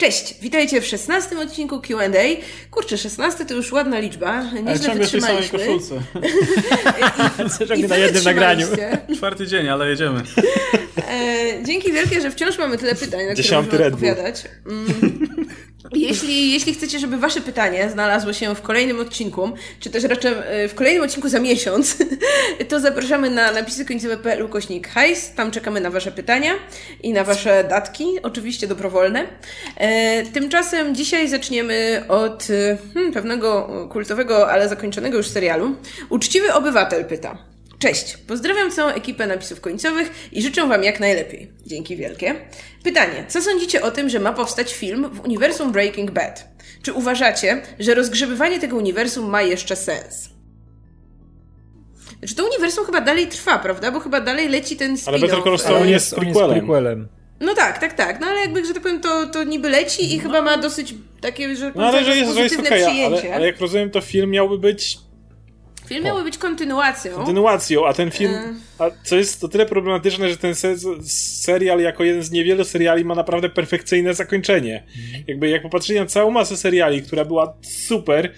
Cześć, witajcie w 16 odcinku Q&A. Kurczę, 16 to już ładna liczba, nieźle Ale ciągle w tej samej wytrzymaliśmy. koszulce. I, na jednym nagraniu. Czwarty dzień, ale jedziemy. E, dzięki wielkie, że wciąż mamy tyle pytań, na które Dziesiąty możemy Red Bull. odpowiadać. Mm. Jeśli, jeśli chcecie, żeby wasze pytanie znalazło się w kolejnym odcinku, czy też raczej e, w kolejnym odcinku za miesiąc, to zapraszamy na napisy końcowe.pl ukośnik hajs. Tam czekamy na wasze pytania i na wasze datki, oczywiście dobrowolne. E, tymczasem dzisiaj zaczniemy od e, hmm, pewnego kultowego, ale zakończonego już serialu. Uczciwy obywatel pyta. Cześć, pozdrawiam całą ekipę napisów końcowych i życzę Wam jak najlepiej. Dzięki wielkie. Pytanie, co sądzicie o tym, że ma powstać film w uniwersum Breaking Bad? Czy uważacie, że rozgrzebywanie tego uniwersum ma jeszcze sens? Znaczy to uniwersum chyba dalej trwa, prawda? Bo chyba dalej leci ten spin-off. Ale Better Call Saul jest prequelem. No tak, tak, tak. No ale jakby, że tak powiem, to, to niby leci i chyba ma dosyć takie, że, No ale że jest, że jest pozytywne okej, przyjęcie. ale, ale jak rozumiem, to film miałby być Film miałby być kontynuacją. kontynuacją, a ten film, E. a co jest to tyle problematyczne, że ten se serial jako jeden z niewielu seriali ma naprawdę perfekcyjne zakończenie. Jakby jak popatrzyli na całą masę seriali, która była super,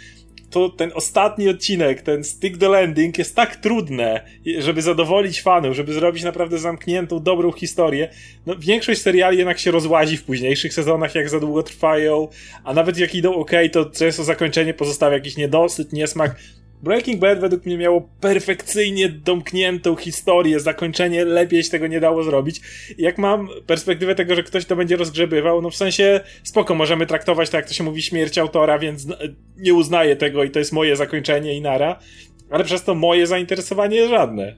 to ten ostatni odcinek, ten stick the landing jest tak trudne, żeby zadowolić fanów, żeby zrobić naprawdę zamkniętą, dobrą historię. No, większość seriali jednak się rozłazi w późniejszych sezonach, jak za długo trwają, a nawet jak idą ok, to często zakończenie pozostawia jakiś niedosyt, niesmak. Breaking Bad według mnie miało perfekcyjnie domkniętą historię, zakończenie, lepiej się tego nie dało zrobić. Jak mam perspektywę tego, że ktoś to będzie rozgrzebywał, no w sensie spoko, możemy traktować tak, jak to się mówi, śmierć autora, więc n- nie uznaję tego i to jest moje zakończenie i nara. Ale przez to moje zainteresowanie jest żadne.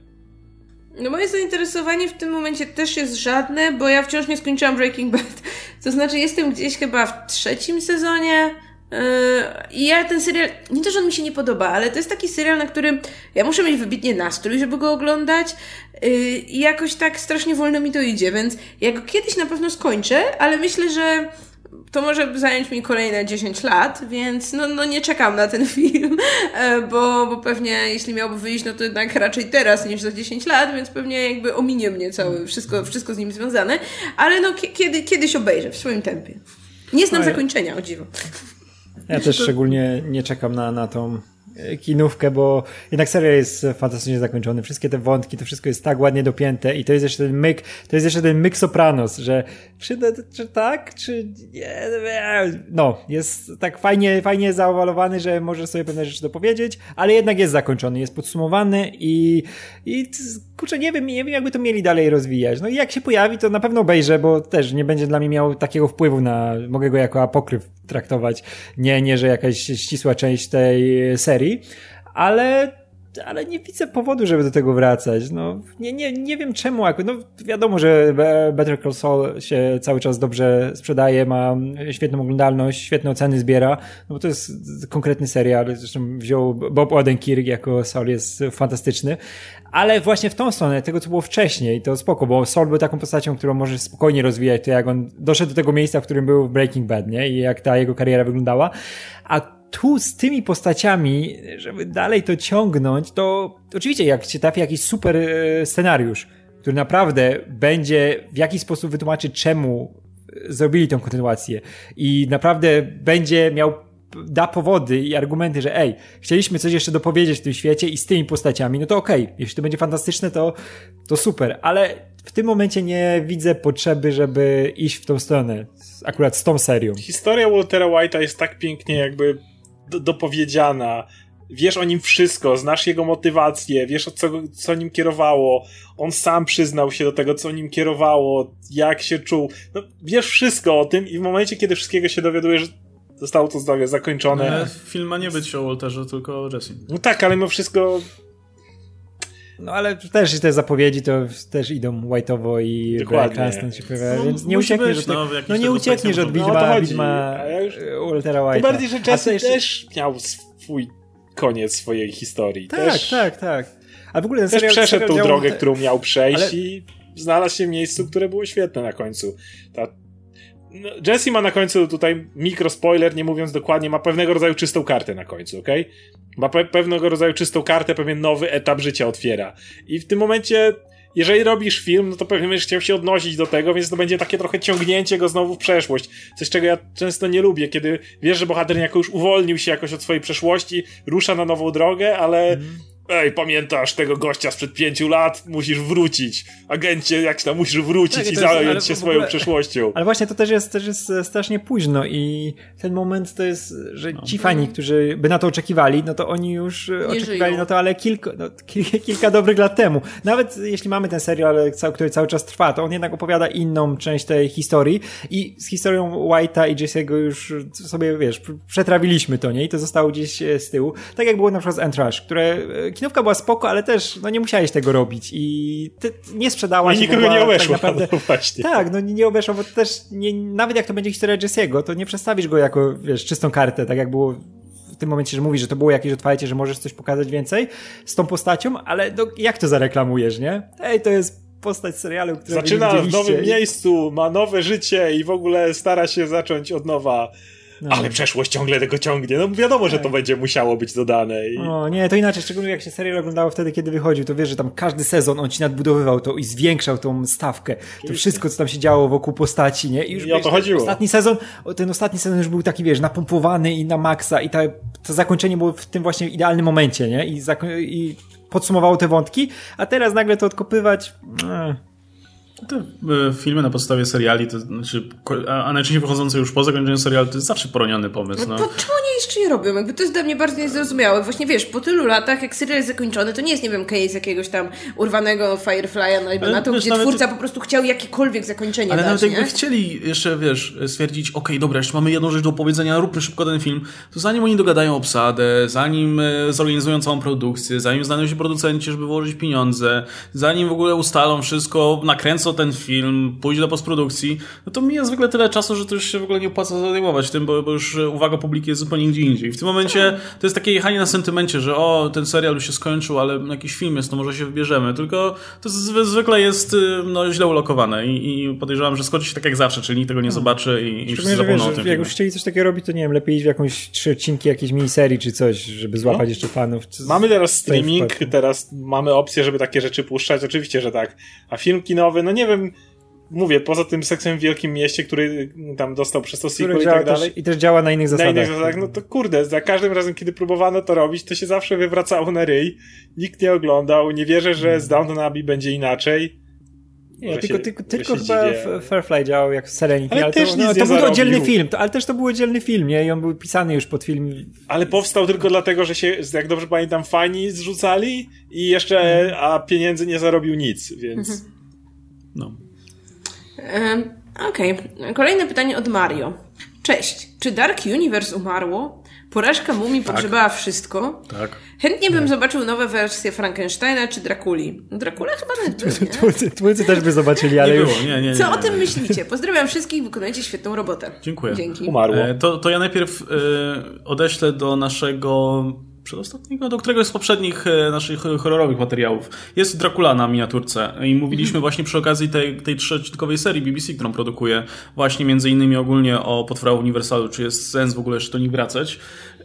No moje zainteresowanie w tym momencie też jest żadne, bo ja wciąż nie skończyłam Breaking Bad. To znaczy jestem gdzieś chyba w trzecim sezonie i ja ten serial, nie to, że on mi się nie podoba, ale to jest taki serial, na którym ja muszę mieć wybitnie nastrój, żeby go oglądać yy, i jakoś tak strasznie wolno mi to idzie, więc ja go kiedyś na pewno skończę, ale myślę, że to może zająć mi kolejne 10 lat, więc no, no nie czekam na ten film, e, bo, bo pewnie jeśli miałby wyjść, no to jednak raczej teraz niż za 10 lat, więc pewnie jakby ominie mnie całe, wszystko, wszystko z nim związane, ale no kie- kiedy, kiedyś obejrzę w swoim tempie. Nie znam No zakończenia, o dziwo. Ja też szczególnie nie czekam na, na tą e, kinówkę, bo jednak serial jest fantastycznie zakończony. Wszystkie te wątki, to wszystko jest tak ładnie dopięte i to jest jeszcze ten myk, to jest jeszcze ten myk Sopranos, że czy, czy tak, czy nie, no, jest tak fajnie, fajnie zaowalowany, że może sobie pewne rzeczy dopowiedzieć, ale jednak jest zakończony, jest podsumowany i, i kurczę, nie wiem, nie wiem jakby to mieli dalej rozwijać. No i jak się pojawi, to na pewno obejrzę, bo też nie będzie dla mnie miał takiego wpływu na, mogę go jako apokryf traktować, nie, nie, że jakaś ścisła część tej serii, ale ale nie widzę powodu, żeby do tego wracać. No, nie, nie, nie wiem czemu. No, wiadomo, że Be- Better Call Saul się cały czas dobrze sprzedaje, ma świetną oglądalność, świetne oceny zbiera, no bo to jest konkretny serial. Zresztą wziął Bob Odenkirk jako Saul jest fantastyczny. Ale właśnie w tą stronę, tego co było wcześniej, to spoko, bo Saul był taką postacią, którą możesz spokojnie rozwijać, to jak on doszedł do tego miejsca, w którym był w Breaking Bad, nie? I jak ta jego kariera wyglądała. A tu z tymi postaciami, żeby dalej to ciągnąć, to oczywiście jak się trafi jakiś super e, scenariusz, który naprawdę będzie w jakiś sposób wytłumaczy, czemu e, zrobili tą kontynuację i naprawdę będzie miał da powody i argumenty, że ej, chcieliśmy coś jeszcze dopowiedzieć w tym świecie i z tymi postaciami, no to okej, jeśli to będzie fantastyczne, to, to super, ale w tym momencie nie widzę potrzeby, żeby iść w tą stronę, akurat z tą serią. Historia Waltera White'a jest tak pięknie jakby dopowiedziana. Wiesz o nim wszystko, znasz jego motywację, wiesz o co, co nim kierowało. On sam przyznał się do tego, co nim kierowało, jak się czuł. No, wiesz wszystko o tym i w momencie, kiedy wszystkiego się dowiadujesz, zostało to zdrowie zakończone. Ale film ma nie być o Walterze, tylko o Jessie. No tak, ale mimo wszystko No ale też te zapowiedzi to też idą White'owo i Cranston się pojawia, No, więc nie uciekniesz być, od no, tego, no, nie uciekniesz od No, o to widma, chodzi. widma A ja już- Waltera White'a. tym bardziej, że Jesse jeszcze- też miał swój koniec swojej historii. Tak, też, tak, tak. A w ogóle ten Też serial, przeszedł serial tą drogę, którą miał przejść Ale- i znalazł się w miejscu, które było świetne na końcu. Ta... No, Jesse ma na końcu tutaj mikro spoiler, nie mówiąc dokładnie, ma pewnego rodzaju czystą kartę na końcu, okej? Ma pe pewnego rodzaju czystą kartę, pewien nowy etap życia otwiera. I w tym momencie jeżeli robisz film, no to pewnie będziesz chciał się odnosić do tego, więc to będzie takie trochę ciągnięcie go znowu w przeszłość. Coś, czego ja często nie lubię, kiedy wiesz, że bohater jako już uwolnił się jakoś od swojej przeszłości, rusza na nową drogę, ale mm ej, pamiętasz tego gościa sprzed pięciu lat, musisz wrócić. Agencie, jak tam musisz wrócić tak, i zająć się swoją przeszłością. Ale właśnie to też jest, też jest strasznie późno i ten moment to jest, że ci no. fani, którzy by na to oczekiwali, no to oni już Nie oczekiwali żyją. na to, ale kilka, no, kilka, kilka dobrych lat temu. Nawet jeśli mamy ten serial, który cały czas trwa, to on jednak opowiada inną część tej historii i z historią White'a i Jesse'ego już sobie, wiesz, przetrawiliśmy to, nie? I to zostało gdzieś e, z tyłu. Tak jak było na przykład z Entourage, które e, kinówka była spoko, ale też no nie musiałeś tego robić i ty, nie sprzedała się. nikogo nie obeszło. Tak, naprawdę, no właśnie. tak, no nie obeszło, bo też nie, nawet jak to będzie historia Jesse'ego, to nie przedstawisz go jako, wiesz, czystą kartę, tak jak było w tym momencie, że mówisz, że to było jakieś otwarcie, że możesz coś pokazać więcej z tą postacią, ale no, jak to zareklamujesz, nie? Ej, to jest postać serialu, który Zaczyna w nowym miejscu, ma nowe życie i w ogóle stara się zacząć od nowa no. Ale przeszłość ciągle tego ciągnie. No wiadomo, tak. że to tak. będzie musiało być dodane. I... O, nie, to inaczej, szczególnie jak się serial oglądało wtedy, kiedy wychodził, to wiesz, że tam każdy sezon on ci nadbudowywał to i zwiększał tą stawkę. To wszystko, co tam się działo wokół postaci, nie? I już I wiesz, o to chodziło. Ostatni sezon, ten ostatni sezon już był taki, wiesz, napompowany i na maksa i ta, to zakończenie było w tym właśnie idealnym momencie, nie? I, i podsumowało te wątki, a teraz nagle to odkopywać... Eh. Te e, filmy na podstawie seriali, to znaczy, a najczęściej wychodzące już po zakończeniu serialu, to jest zawsze poroniony pomysł. No. no. To czemu oni jeszcze nie robią? Jakby to jest dla mnie bardzo niezrozumiałe. Właśnie wiesz, po tylu latach, jak serial jest zakończony, to nie jest, nie wiem, case jakiegoś tam urwanego Firefly'a, no i na to, gdzie twórca po prostu chciał jakiekolwiek zakończenie Ale dać, nawet nie? jakby chcieli jeszcze, wiesz, stwierdzić, okej, okay, dobra, jeszcze mamy jedną rzecz do opowiedzenia, róbmy szybko ten film, to zanim oni dogadają obsadę, zanim e, zorganizują całą produkcję, zanim znajdą się producenci, żeby włożyć pieniądze, zanim w ogóle ustalą wszystko, nakręcą ten film, pójdzie do postprodukcji, no to mija zwykle tyle czasu, że to już się w ogóle nie opłaca zajmować tym, bo, bo już uwaga publiki jest zupełnie gdzie indziej. W tym momencie to jest takie jechanie na sentymencie, że o, ten serial już się skończył, ale jakiś film jest, to może się wybierzemy. Tylko to zwykle jest y, no, źle ulokowane i, i podejrzewam, że skończy się tak jak zawsze, czyli nikt tego nie zobaczy i, i wszyscy zapomną o tym. Jak już chcieli coś takiego robić, to nie wiem, lepiej iść w jakąś trzy odcinki jakiejś miniserii czy coś, żeby złapać no. jeszcze fanów. Mamy teraz streaming, teraz mamy opcję, żeby takie rzeczy puszczać, oczywiście, że tak. A film kinowy, no nie wiem, mówię, poza tym seksem w Wielkim Mieście, który tam dostał przez to sequel i tak dalej. Też, I też działa na innych zasadach. Na innych zasadach, no to kurde, za każdym razem, kiedy próbowano to robić, to się zawsze wywracało na ryj. Nikt nie oglądał, nie wierzę, że z Downton Abbey będzie inaczej. Nie, tylko, się, tylko, tylko chyba Fairfly działał jak Serenity, ale, ale to, no, to był oddzielny film, to, ale też to był oddzielny film, nie? I on był pisany już pod film. Ale powstał tylko dlatego, że się, jak dobrze pamiętam, fani zrzucali i jeszcze, mhm. a pieniędzy nie zarobił nic, więc... Mhm. No. Okej, okay. kolejne pytanie od Mario. Cześć, czy Dark Universe umarło? Porażka Mumii tak. pogrzebała wszystko. Tak. Chętnie bym zobaczył nowe wersje Frankensteina czy Drakuli. Dracula chyba nie twórcy, twórcy też by zobaczyli, ale nie już... Było. Nie, nie, nie, Co o tym myślicie? Pozdrawiam wszystkich, wykonujecie świetną robotę. Dziękuję. Dzięki. Umarło. E, to, to ja najpierw e, odeślę do naszego przedostatniego, do któregoś z poprzednich e, naszych horrorowych materiałów. Jest Dracula na miniaturce i mówiliśmy mhm. właśnie przy okazji tej, tej trzodcinkowej serii BBC, którą produkuje, właśnie między innymi ogólnie o potworach Uniwersalu, czy jest sens w ogóle jeszcze do nich wracać.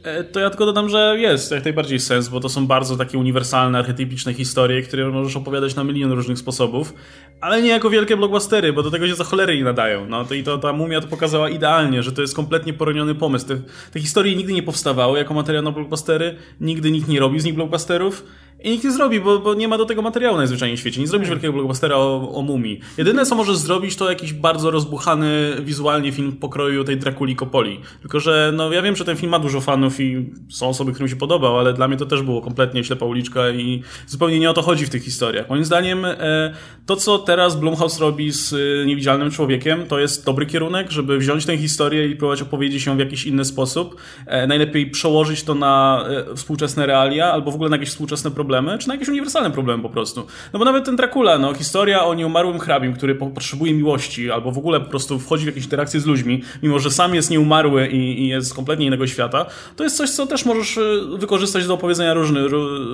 E, to ja tylko dodam, że jest jak najbardziej sens, bo to są bardzo takie uniwersalne, archetypiczne historie, które możesz opowiadać na milion różnych sposobów, ale nie jako wielkie blockbustery, bo do tego się za cholery nie nadają. No to i to ta mumia to pokazała idealnie, że to jest kompletnie poroniony pomysł. Te, te historie nigdy nie powstawały jako materiał na blockbustery, nigdy nikt nie robi z nich blockbusterów. I nikt nie zrobi, bo, bo, nie ma do tego materiału najzwyczajniej w świecie. Nie zrobisz wielkiego blockbustera o, o mumii. Jedyne, co możesz zrobić, to jakiś bardzo rozbuchany wizualnie film pokroju tej Drakuli Kopoli. Tylko, że no ja wiem, że ten film ma dużo fanów i są osoby, którym się podobał, ale dla mnie to też było kompletnie ślepa uliczka i zupełnie nie o to chodzi w tych historiach. Moim zdaniem e, to, co teraz Blumhouse robi z e, Niewidzialnym Człowiekiem, to jest dobry kierunek, żeby wziąć tę historię i próbować opowiedzieć ją w jakiś inny sposób. E, najlepiej przełożyć to na współczesne realia albo w ogóle na jakieś współczesne problemy problemy, czy na jakieś uniwersalne problemy po prostu. No bo nawet ten Dracula, no historia o nieumarłym hrabim, który potrzebuje miłości, albo w ogóle po prostu wchodzi w jakieś interakcje z ludźmi, mimo że sam jest nieumarły i, i jest z kompletnie innego świata, to jest coś, co też możesz e, wykorzystać do opowiedzenia różny,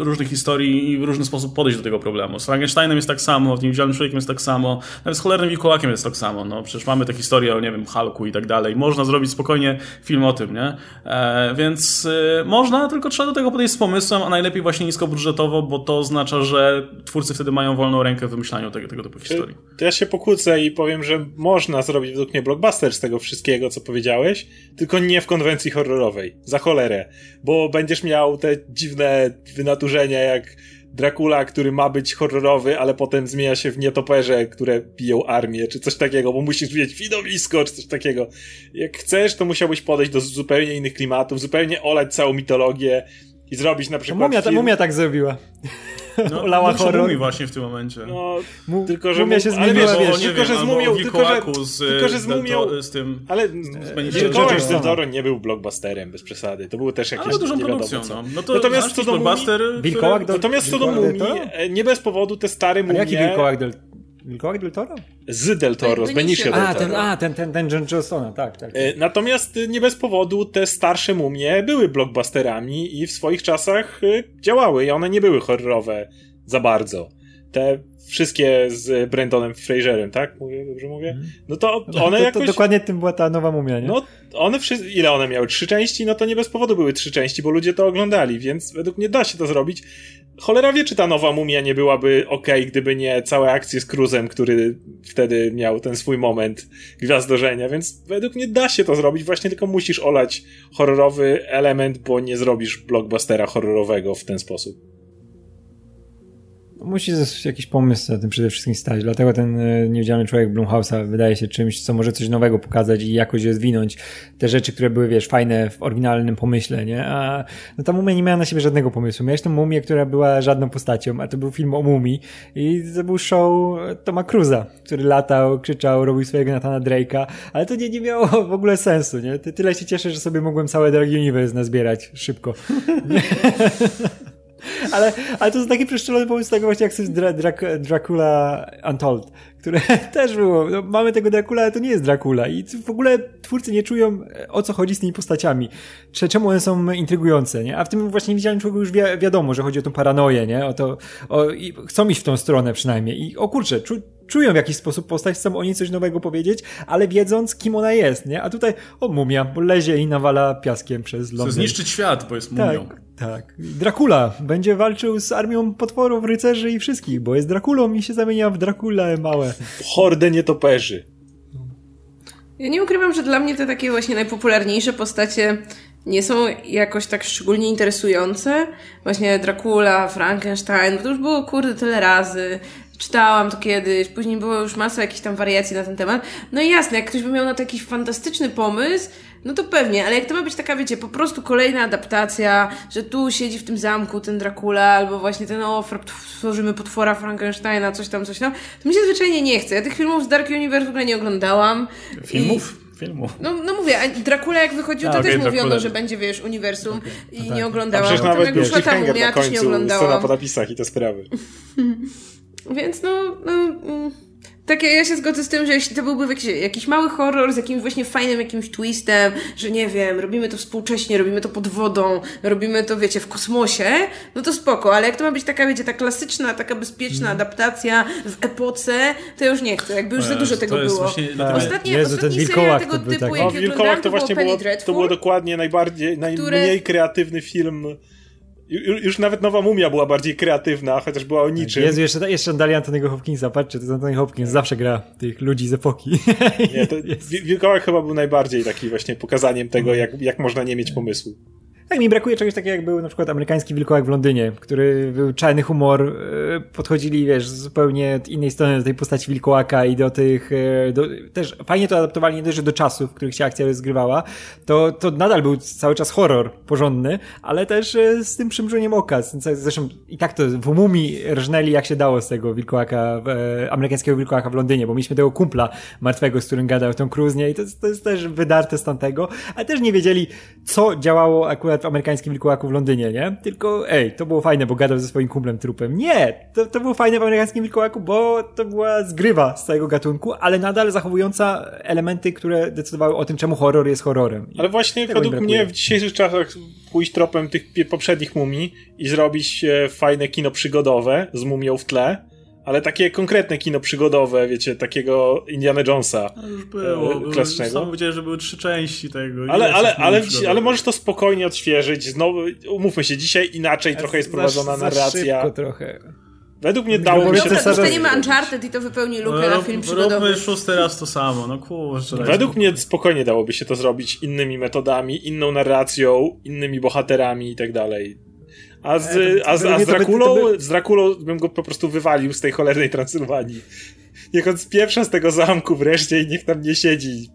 różnych historii i w różny sposób podejść do tego problemu. Z Frankensteinem jest tak samo, w Niewidzialnym Człowiekiem jest tak samo, nawet z Cholernym Wilkołakiem jest tak samo. No przecież mamy te historie o, nie wiem, Hulku i tak dalej. Można zrobić spokojnie film o tym, nie? E, więc e, można, tylko trzeba do tego podejść z pomysłem, a najlepiej właśnie niskobudżetowo bo to oznacza, że twórcy wtedy mają wolną rękę w wymyślaniu tego, tego typu historii. To ja się pokłócę i powiem, że można zrobić według mnie blockbuster z tego wszystkiego, co powiedziałeś, tylko nie w konwencji horrorowej. Za cholerę. Bo będziesz miał te dziwne wynaturzenia jak Dracula, który ma być horrorowy, ale potem zmienia się w nietoperze, które biją armię, czy coś takiego, bo musisz mieć widowisko, czy coś takiego. Jak chcesz, to musiałbyś podejść do zupełnie innych klimatów, zupełnie olać całą mitologię i zrobić na przykład. Mumia, film... mumia tak zrobiła. No, Olała horror. Mumii właśnie w tym momencie. No, Mu- tylko, że mumia mu- się zmieniła, wiesz, wiesz, tylko, wiem, że z mumią, tylko, że, z, tylko, że z mumią, z tym... ale Wilkołak z Johnsonem. Del Toro nie był blockbusterem, bez przesady. To był też jakiś Ale dużą produkcją, no. no to Natomiast co do do- Natomiast co do mumii, e, nie bez powodu te stare mumie jaki wilkołak del... Wilkołak del Toro? z Del Toro, z Benicio del A, Toro. ten, a, ten, ten, ten John Johnsona, tak, tak. E, Natomiast e, nie bez powodu te starsze mumie były blockbusterami i w swoich czasach e, działały i one nie były horrorowe za bardzo. Te wszystkie z Brendonem Fraserem, tak? Mówię, dobrze mówię? No to one to, to jakoś... dokładnie tym była ta nowa mumia, nie? No, one wszyscy, ile one miały? Trzy części? No to nie bez powodu były trzy części, bo ludzie to oglądali, więc według mnie da się to zrobić. Cholera wie, czy ta nowa mumia nie byłaby ok, gdyby nie całe akcje z Cruzem, który wtedy miał ten swój moment gwiazdorzenia, więc według mnie da się to zrobić, właśnie tylko musisz olać horrorowy element, bo nie zrobisz blockbustera horrorowego w ten sposób. Musi jakiś pomysł na tym przede wszystkim stać, dlatego ten e, niewidzialny człowiek Blumhouse'a wydaje się czymś, co może coś nowego pokazać i jakoś rozwinąć te rzeczy, które były, wiesz, fajne w oryginalnym pomyśle, nie? A no ta mumia nie miała na siebie żadnego pomysłu. Miałeś tą mumię, która była żadną postacią, a to był film o mumii i to był show Toma Cruza, który latał, krzyczał, robił swojego Nathana Drake'a, ale to nie, nie miało w ogóle sensu, nie? Ty, tyle się cieszę, że sobie mogłem całe Dark Universe nazbierać szybko. Ale, ale to jest taki przeszczelony pomysł tego właśnie jak jest Dra Dra Dracula Untold, które też było. No, mamy tego Dracula, ale to nie jest Dracula i w ogóle twórcy nie czują o co chodzi z tymi postaciami. Cze- Czemu one są intrygujące, nie? A w tym właśnie widzialnym człowieku już wi wiadomo, że chodzi o tą paranoję, nie? O to, o, i chcą iść w tą stronę przynajmniej i o kurczę, czu czują w jakiś sposób postać, chcą o niej coś nowego powiedzieć, ale wiedząc kim ona jest, nie? A tutaj o mumia, bo lezie i nawala piaskiem przez Chce Londyn. zniszczyć świat, bo jest mumią. Tak, tak. Dracula będzie walczył z armią potworów, rycerzy i wszystkich, bo jest Drakulą i się zamienia w Dracula małe. Hordę nietoperzy. Ja nie ukrywam, że dla mnie te takie właśnie najpopularniejsze postacie nie są jakoś tak szczególnie interesujące. Właśnie Dracula, Frankenstein, bo to już było kurde tyle razy. Czytałam to kiedyś, później było już masa jakichś tam wariacji na ten temat. No i jasne, jak ktoś by miał na to jakiś fantastyczny pomysł, no to pewnie, ale jak to ma być taka, wiecie, po prostu kolejna adaptacja, że tu siedzi w tym zamku ten Dracula, albo właśnie ten, o, fra- tworzymy potwora Frankensteina, coś tam, coś tam, to mi się zwyczajnie nie chce. Ja tych filmów z Dark Universe w ogóle nie oglądałam. Filmów? Filmów. No, no mówię, a Dracula jak wychodził, to A, też okej, mówiono, Dracula. że będzie, wiesz, uniwersum i tak. nie A oglądałam. przecież nawet jak był wyszła ta mumia, na też nie końcu, scena oglądałam. po napisach i te sprawy. Więc no, no takie ja się zgodzę z tym, że jeśli to byłby jakiś, jakiś mały horror z jakimś właśnie fajnym jakimś twistem, że nie wiem, robimy to współcześnie, robimy to pod wodą, robimy to, wiecie, w kosmosie, no to spoko, ale jak to ma być taka, wiecie, ta klasyczna, taka bezpieczna adaptacja w epoce, to ja już nie chcę, jakby już za To dużo tego to jest było. właśnie Tak. Ostatnie, Jezu, ten ostatni serial tego to typu, taki- jaki No, Wilkołak oglądałam, to właśnie Penny było, Dreadful. to było dokładnie najbardziej, najmniej kreatywny film. Ju- Już nawet Nowa Mumia była bardziej kreatywna, chociaż była o niczym. Jezu, jeszcze, jeszcze dali Antoniego Hopkinsa, patrzcie, to jest Antony Hopkins, zawsze gra tych ludzi z epoki. Nie, to Wilkołak chyba był najbardziej taki właśnie pokazaniem tego, jak, jak można nie mieć pomysłu. Tak, mi brakuje czegoś takiego, jak był na przykład amerykański wilkołak w Londynie, który był czarny humor, e, podchodzili, wiesz, zupełnie od innej strony do tej postaci wilkołaka i do tych, e, do, też fajnie to adaptowali nie że do czasów, w których się akcja rozgrywała, to, to nadal był cały czas horror porządny, ale też e, z tym przymrużeniem oka. Zresztą i tak to w Mumii rżnęli jak się dało z tego wilkołaka, amerykańskiego wilkołaka w Londynie, bo mieliśmy tego kumpla martwego, z którym gadał Tom Cruise? I to, to jest też wydarte z tamtego, ale też nie wiedzieli, co działało akurat w amerykańskim wilkołaku w Londynie, nie? Tylko, ej, to było fajne, bo gadał ze swoim kumplem trupem. Nie! To, to było fajne w amerykańskim wilkołaku, bo to była zgrywa z całego gatunku, ale nadal zachowująca elementy, które decydowały o tym, czemu horror jest horrorem. I Ale właśnie według mnie w dzisiejszych czasach pójść tropem tych poprzednich mumii i zrobić e, fajne kino przygodowe z mumią w tle, ale takie konkretne kino przygodowe, wiecie, takiego Indiana Jonesa. No już było. e, klasycznego. Sam powiedziałeś, że były trzy części tego. Ale, ale, ale, ale możesz to spokojnie odświeżyć. Znowu, umówmy się, dzisiaj inaczej trochę jest Za- prowadzona za narracja. szybko trochę. Według mnie powiem, się Dostaniemy. Uncharted i to wypełni lukę No, na film przygodowy. Róbmy szósty raz to samo, no kurczę. Według mnie spokojnie dałoby się to zrobić innymi metodami, inną narracją, innymi bohaterami i tak dalej. A z, to- a z, to- a z to to Drakulą, z Drakulą bym go po prostu wywalił z tej cholernej Transylwanii. Niech on spieprza z tego zamku wreszcie i niech tam nie siedzi.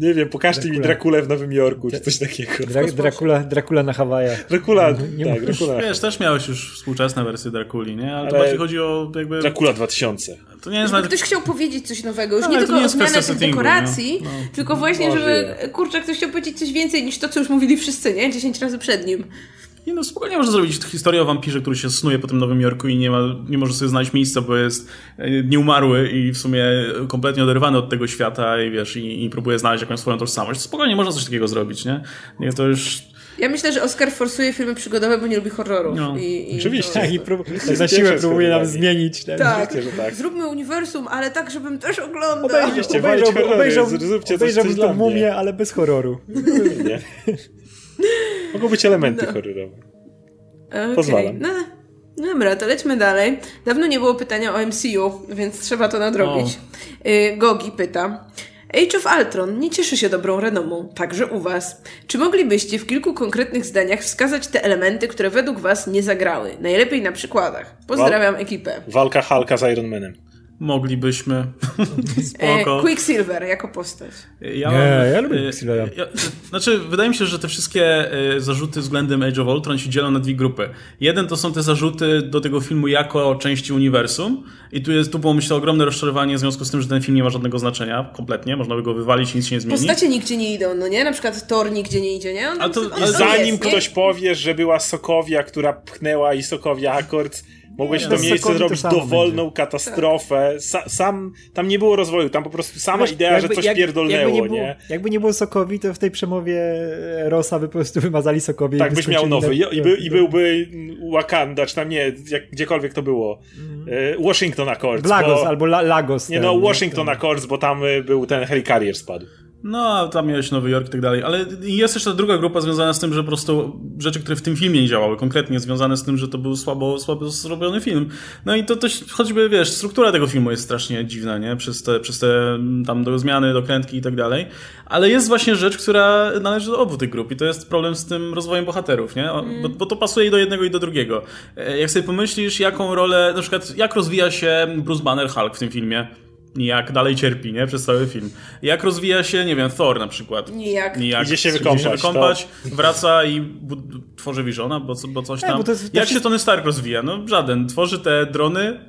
Nie wiem, pokażcie mi Dracula. Drakulę w Nowym Jorku, czy coś takiego. Dra Dracula, Dracula na Hawajach. Dracula, Nie tak, Dracula. Wiesz, też miałeś już współczesne wersje Drakuli, nie? Ale, to Ale- bardziej chodzi o jakby... Dracula 2000. To nie jest nawet... ktoś chciał powiedzieć coś nowego, już Ale nie to tylko nie zmianę tych settingu, dekoracji? No. tylko właśnie, Może żeby, kurczę, ktoś chciał powiedzieć coś więcej niż to, co już mówili wszyscy, nie? 10 razy przed nim. Nie no, spokojnie można zrobić historię o wampirze, który się snuje po tym Nowym Jorku i nie, ma, nie może sobie znaleźć miejsca, bo jest e, nieumarły i w sumie kompletnie oderwany od tego świata i wiesz, i, i próbuje znaleźć jakąś swoją tożsamość. Spokojnie można coś takiego zrobić, nie? Nie, to już... Ja myślę, że Oscar forsuje filmy przygodowe, bo nie lubi horrorów. No. I, i Oczywiście. to- Tak, i prób- tak na siłę próbuje nam zmienić. ten- Tak. Tak. Zróbmy uniwersum, ale tak, żebym też oglądał. Obejrzyjcie. Zróbcie coś- obejrzał coś tą mumię, ale bez horroru. Nie. Mogą być elementy No. horrorowe. Okej, Pozwalam. No, dobra, to lećmy dalej. Dawno nie było pytania o MCU, więc trzeba to nadrobić. Y, Gogi pyta. Age of Ultron nie cieszy się dobrą renomą, także u was. Czy moglibyście w kilku konkretnych zdaniach wskazać te elementy, które według was nie zagrały? Najlepiej na przykładach. Pozdrawiam ekipę. Walka Hulka z Iron Manem. Moglibyśmy. E, Spoko. Quicksilver jako postać. Ja, Nie, ja lubię e, Quicksilvera. ja- Znaczy, wydaje mi się, że te wszystkie e, zarzuty względem Age of Ultron się dzielą na dwie grupy. Jeden to są te zarzuty do tego filmu jako części uniwersum i tu, jest, tu było myślę ogromne rozczarowanie w związku z tym, że ten film nie ma żadnego znaczenia kompletnie, można by go wywalić, nic się nie zmieni. Postacie nigdzie nie idą, no nie? Na przykład Thor nigdzie nie idzie, nie? On, A to- on, on Zanim jest, nie? ktoś powie, że była Sokowia, która pchnęła i Sokowia Akord, mogłeś Nie, to no, miejsce to zrobić samo dowolną katastrofę. Sa, sam, tam nie było rozwoju, tam po prostu sama Wiesz, idea, że coś jak- pierdolnęło, jakby nie, nie, było, Jakby nie było Sokowi, to w tej przemowie Rosa by po prostu wymazali Sokowi. Tak, byś miał nowy. na- I, by, I byłby Wakanda, czy tam nie, jak, gdziekolwiek to było. E, Washington Accords. Lagos bo, albo La, Lagos. Nie ten, no, Washington Accords, bo tam y, był ten Helicarrier spadł. No, tam miałeś Nowy Jork i tak dalej. Ale jest jeszcze druga grupa związana z tym, że po prostu rzeczy, które w tym filmie nie działały, konkretnie związane z tym, że to był słabo, słabo zrobiony film. No i to też choćby, wiesz, struktura tego filmu jest strasznie dziwna, nie? Przez te, przez te mm, tam do zmiany, dokrętki i tak dalej. Ale jest właśnie rzecz, która należy do obu tych grup i to jest problem z tym rozwojem bohaterów, nie? Bo, bo to pasuje i do jednego i do drugiego. E, Jak sobie pomyślisz, jaką rolę, na przykład jak rozwija się Bruce Banner Hulk w tym filmie, jak dalej cierpi, nie? Przez cały film. Jak rozwija się, nie wiem, Thor na przykład. Nijak. Nijak. Idzie się Idzie wykąpać, się wykąpać wraca i bu- tworzy Visiona, bo, bo coś Nie, tam. bo to jest- to Jak się Tony Stark rozwija? No żaden. Tworzy te drony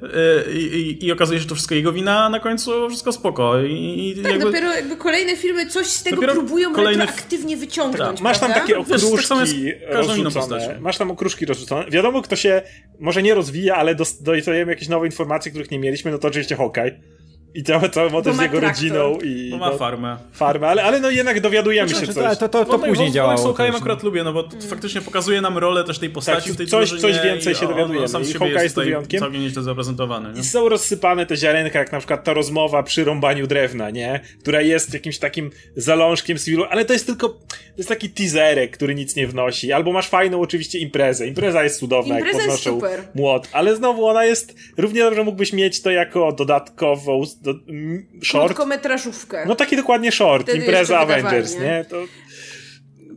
yy, i, i okazuje się, że to wszystko jego wina, a na końcu wszystko spoko. I, i Tak, jakby... dopiero jakby kolejne filmy coś z tego Dopiero próbują kolejne- retroaktywnie wyciągnąć, Masz tam takie Wiesz, tak okruszki każdą inną rozrzucone. Masz tam okruszki rozrzucone. Wiadomo, kto się może nie rozwija, ale dos- dostajemy jakieś nowe informacje, których nie mieliśmy, no to oczywiście Hawkeye. I cały, cały motyw z jego traktor. rodziną i Bo ma no, farmę. farmę, ale, ale no jednak dowiadujemy Znaczy, się coś. to, to, to później wątek działało. z Hawkeye'em akurat lubię, no bo to faktycznie pokazuje nam rolę też tej postaci Tak, w tej coś- coś więcej i się dowiadujemy. Sam z I Hawkeye jest wyjątkiem. całkiem nieźle zaprezentowany. Nie? I są rozsypane te ziarenka, jak na przykład ta rozmowa przy rąbaniu drewna, nie? Która jest jakimś takim zalążkiem cywilowym, ale to jest tylko, to jest taki teaserek, który nic nie wnosi. Albo masz fajną oczywiście imprezę. Impreza jest cudowna, Impreza jak jest podnoszą super. młot, ale znowu ona jest, równie dobrze mógłbyś mieć to jako dodatkową, do, short. Krótkometrażówkę. No taki dokładnie short, Wtedy impreza Avengers, nie? To...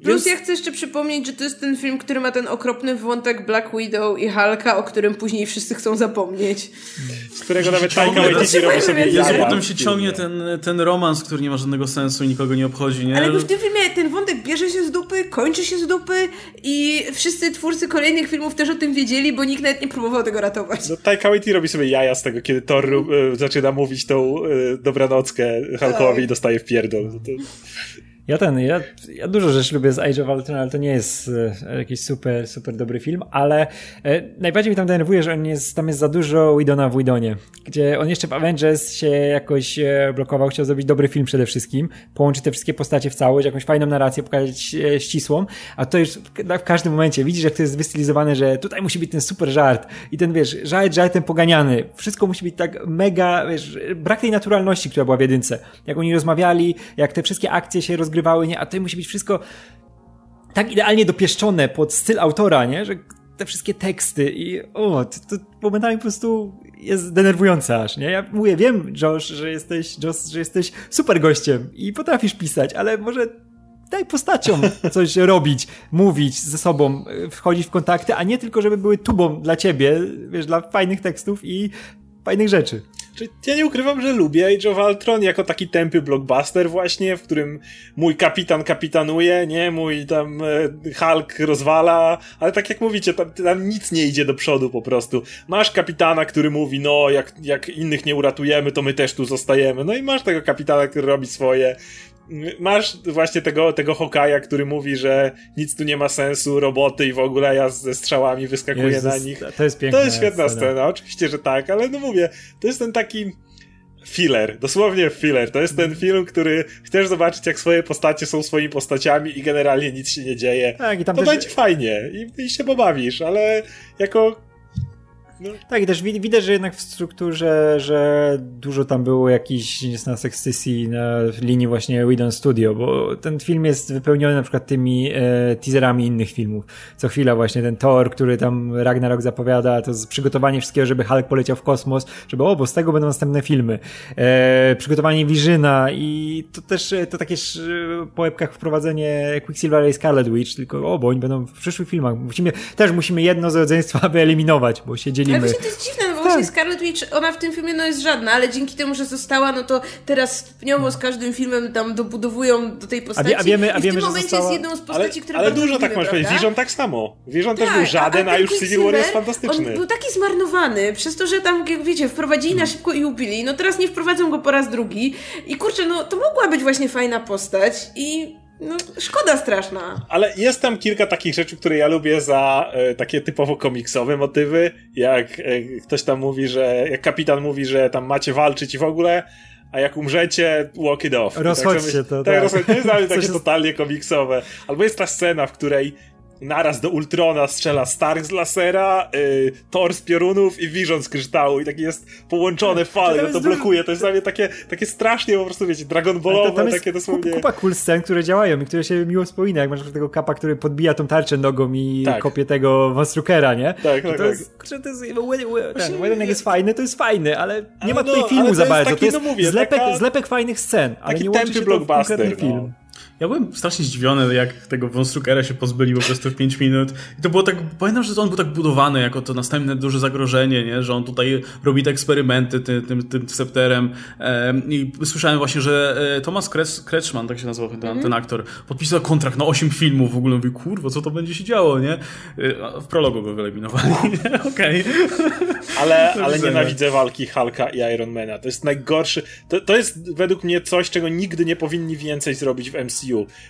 Plus Więc- ja chcę jeszcze przypomnieć, że to jest ten film, który ma ten okropny wątek Black Widow i Hulka, o którym później wszyscy chcą zapomnieć. z którego nawet Taika Waititi robi sobie Jezu, potem się ciągnie ten, ten romans, który nie ma żadnego sensu i nikogo nie obchodzi, nie? Ale w tym filmie ten wątek bierze się z dupy, kończy się z dupy i wszyscy twórcy kolejnych filmów też o tym wiedzieli, bo nikt nawet nie próbował tego ratować. No, Taika Waititi robi sobie jaja z tego, kiedy Thor e, zaczyna mówić tą e, dobranockę Hulkowi Tak. i dostaje w pierdol. No to... Ja ten, ja, ja dużo rzeczy lubię z Age of Ultron, ale to nie jest e, jakiś super, super dobry film, ale e, najbardziej mi tam denerwuje, że on jest, tam jest za dużo Widona w Widonie, gdzie on jeszcze w Avengers się jakoś e, blokował, chciał zrobić dobry film przede wszystkim, połączyć te wszystkie postacie w całość, jakąś fajną narrację, pokazać ścisłą, a to już w, każdym momencie widzisz, jak to jest wystylizowane, że tutaj musi być ten super żart i ten, wiesz, żart żartem poganiany, wszystko musi być tak mega, wiesz, brak tej naturalności, która była w jedynce, jak oni rozmawiali, jak te wszystkie akcje się rozgrywały nie? A tutaj musi być wszystko tak idealnie dopieszczone pod styl autora, nie? Że te wszystkie teksty i o, to, to momentami po prostu jest denerwujące aż, nie? Ja mówię, wiem, Josh, że jesteś, Josh, że jesteś super gościem i potrafisz pisać, ale może daj postaciom coś robić, mówić ze sobą, wchodzić w kontakty, a nie tylko, żeby były tubą dla ciebie, wiesz, dla fajnych tekstów i fajnych rzeczy. Ja nie ukrywam, że lubię Age of Ultron jako taki tępy blockbuster właśnie, w którym mój kapitan kapitanuje, nie? Mój tam e, Hulk rozwala, ale tak jak mówicie, tam, tam, nic nie idzie do przodu po prostu. Masz kapitana, który mówi, no jak, jak innych nie uratujemy, to my też tu zostajemy. No i masz tego kapitana, który robi swoje masz właśnie tego, tego Hokaja, który mówi, że nic tu nie ma sensu, roboty i w ogóle ja ze strzałami wyskakuję Jezus, na nich. To jest piękna To jest świetna scena. scena, oczywiście, że tak, ale no mówię, to jest ten taki filler, dosłownie filler. To jest ten film, który chcesz zobaczyć, jak swoje postacie są swoimi postaciami i generalnie nic się nie dzieje. Tak, i tam to też... będzie fajnie i, i się pobawisz, ale jako no. Tak, i też widać, że jednak w strukturze, że dużo tam było jakichś niesnasek sesji na linii właśnie Whedon Studio, bo ten film jest wypełniony na przykład tymi e, teaserami innych filmów. Co chwila właśnie ten Thor, który tam Ragnarok zapowiada, to jest przygotowanie wszystkiego, żeby Hulk poleciał w kosmos, żeby o, bo z tego będą następne filmy. E, przygotowanie Vizyna i to też to takie po łebkach wprowadzenie Quicksilver i Scarlet Witch, tylko o, bo oni będą w przyszłych filmach. Musimy, też musimy jedno z rodzeństwa wyeliminować, bo się dzielimy. Ale właśnie to jest dziwne, no bo tak. właśnie Scarlet Witch, ona w tym filmie no jest żadna, ale dzięki temu, że została, no to teraz stopniowo z każdym filmem tam dobudowują do tej postaci. A, wie, a wiemy, a wiemy, I w tym momencie została... jest jedną z postaci, ale, która Ale dużo tak masz powiedzieć. Vision tak samo. Vision tak, też był żaden, a, a już Civil War jest fantastyczny. On był taki zmarnowany, przez to, że tam, jak wiecie, wprowadzili na szybko i ubili. No teraz nie wprowadzą go po raz drugi. I kurczę, no to mogła być właśnie fajna postać i no, szkoda straszna. Ale jest tam kilka takich rzeczy, które ja lubię za e, takie typowo komiksowe motywy. Jak e, ktoś tam mówi, że. Jak kapitan mówi, że tam macie walczyć i w ogóle. A jak umrzecie, walk it off. Rozchodźcie tak, to. Tak, tak. Rozchodźcie, to jest takie totalnie komiksowe. Albo jest ta scena, w której naraz do Ultrona strzela Stark z lasera, y, Thor z piorunów i Vision z kryształu i takie jest połączone fale, to, to blokuje, to jest dla mnie takie, takie strasznie po prostu, wiecie, Dragon Ballowe, to, takie dosłownie... kupa cool scen, które działają i które się miło wspomina, jak masz tego kapa, który podbija tą tarczę nogą i tak. kopie tego Von Struckera, nie? Tak, tak, to tak. Jest, kurczę, to jest, ten Wedding jest fajny, to jest fajny, ale nie ma tutaj no, filmu za bardzo, taki, to jest no mówię, zlepek, taka, zlepek fajnych scen, ale nie łączy się to w konkretny no. film. Ja byłem strasznie zdziwiony, jak tego Vonstrukera się pozbyli po prostu w 5 minut. I to było tak, pamiętam, że on był tak budowany jako to następne duże zagrożenie, nie? że on tutaj robi te eksperymenty tym, tym, tym scepterem. I słyszałem właśnie, że e, Thomas Kretschmann, tak się nazywał ten, mm -hmm. ten aktor, podpisał kontrakt na 8 filmów. W ogóle mówię, kurwa, co to będzie się działo, nie? E, w prologu go wyeliminowali. Okej. Okay. Ale, ale nienawidzę walki Hulka i Ironmana. To jest najgorszy. To, to jest według mnie coś, czego nigdy nie powinni więcej zrobić w MCU.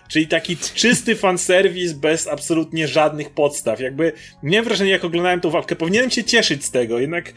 Czyli taki czysty fanserwis bez absolutnie żadnych podstaw. Jakby miałem wrażenie, jak oglądałem tą walkę, powinienem się cieszyć z tego. Jednak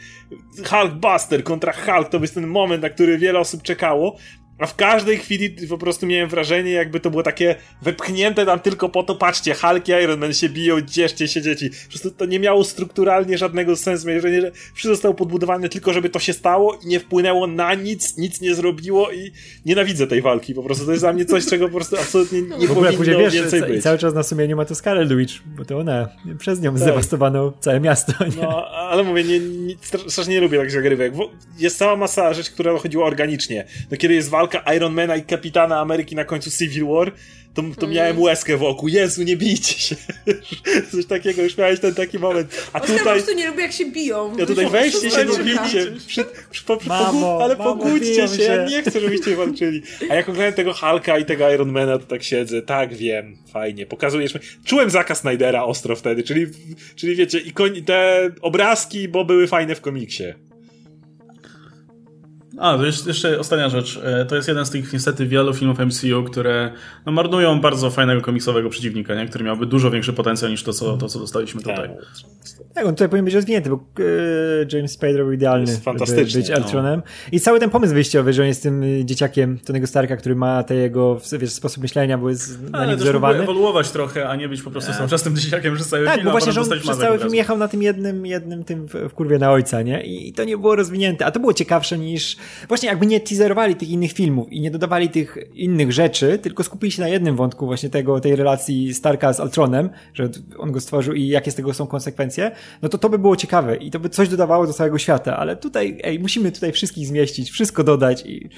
Hulk Buster kontra Hulk to jest ten moment, na który wiele osób czekało. A w każdej chwili po prostu miałem wrażenie, jakby to było takie wepchnięte tam tylko po to, patrzcie, Hulk i Iron Man się biją, cieszcie się dzieci. Po prostu to nie miało strukturalnie żadnego sensu. Miałem wrażenie, że wszystko zostało podbudowane tylko, żeby to się stało i nie wpłynęło na nic, nic nie zrobiło i nienawidzę tej walki. Po prostu to jest dla mnie coś, czego po prostu absolutnie nie w ogóle, powinno wiesz, więcej być. Cały czas na sumieniu ma to Scarlet Witch, bo to ona, przez nią tak. zdewastowano całe miasto. Nie? No, ale mówię, nie, nie, strasznie nie lubię takich zagrywek. Jest cała masa rzeczy, która chodziła organicznie. No kiedy jest walka walka Ironmana i Kapitana Ameryki na końcu Civil War, to, to mm. miałem łezkę wokół. Jezu, nie bijcie się. Coś takiego, już miałeś ten taki moment. A tutaj... Ja po prostu nie lubię, jak się biją. Ja tutaj weźcie się, nie bijcie. Przy, przy, po, mamo, ale mamo, pogódźcie się. się, ja nie chcę, żebyście walczyli. A jak oglądałem tego Hulka i tego Ironmana, to tak siedzę. Tak, wiem, fajnie. Pokazujesz mi. Czułem Zaka Snydera ostro wtedy, czyli, czyli wiecie, i te obrazki, bo były fajne w komiksie. A, jeszcze ostatnia rzecz. E, to jest jeden z tych niestety wielu filmów MCU, które no, marnują bardzo fajnego komiksowego przeciwnika, nie? który miałby dużo większy potencjał niż to, co, to, co dostaliśmy tutaj. Tak, tak on tutaj powinien być rozwinięty, bo e, James Spader był idealny, fantastyczny, być no. Eltronem. I cały ten pomysł wyjściowy, że on jest tym y, dzieciakiem Tonego Starka, który ma te jego wiesz, sposób myślenia, bo jest na Ale nim też mógłby wzorowany. ewoluować trochę, a nie być po prostu cały czas tym dzieciakiem przez cały Tak, film, bo a właśnie, że on przez cały film jechał na tym jednym, jednym tym w, w kurwie na ojca, nie? I, I to nie było rozwinięte, a to było ciekawsze niż właśnie jakby nie teaserowali tych innych filmów i nie dodawali tych innych rzeczy, tylko skupili się na jednym wątku właśnie tego, tej relacji Starka z Altronem, że on go stworzył i jakie z tego są konsekwencje, no to to by było ciekawe i to by coś dodawało do całego świata, ale tutaj, ej, musimy tutaj wszystkich zmieścić, wszystko dodać i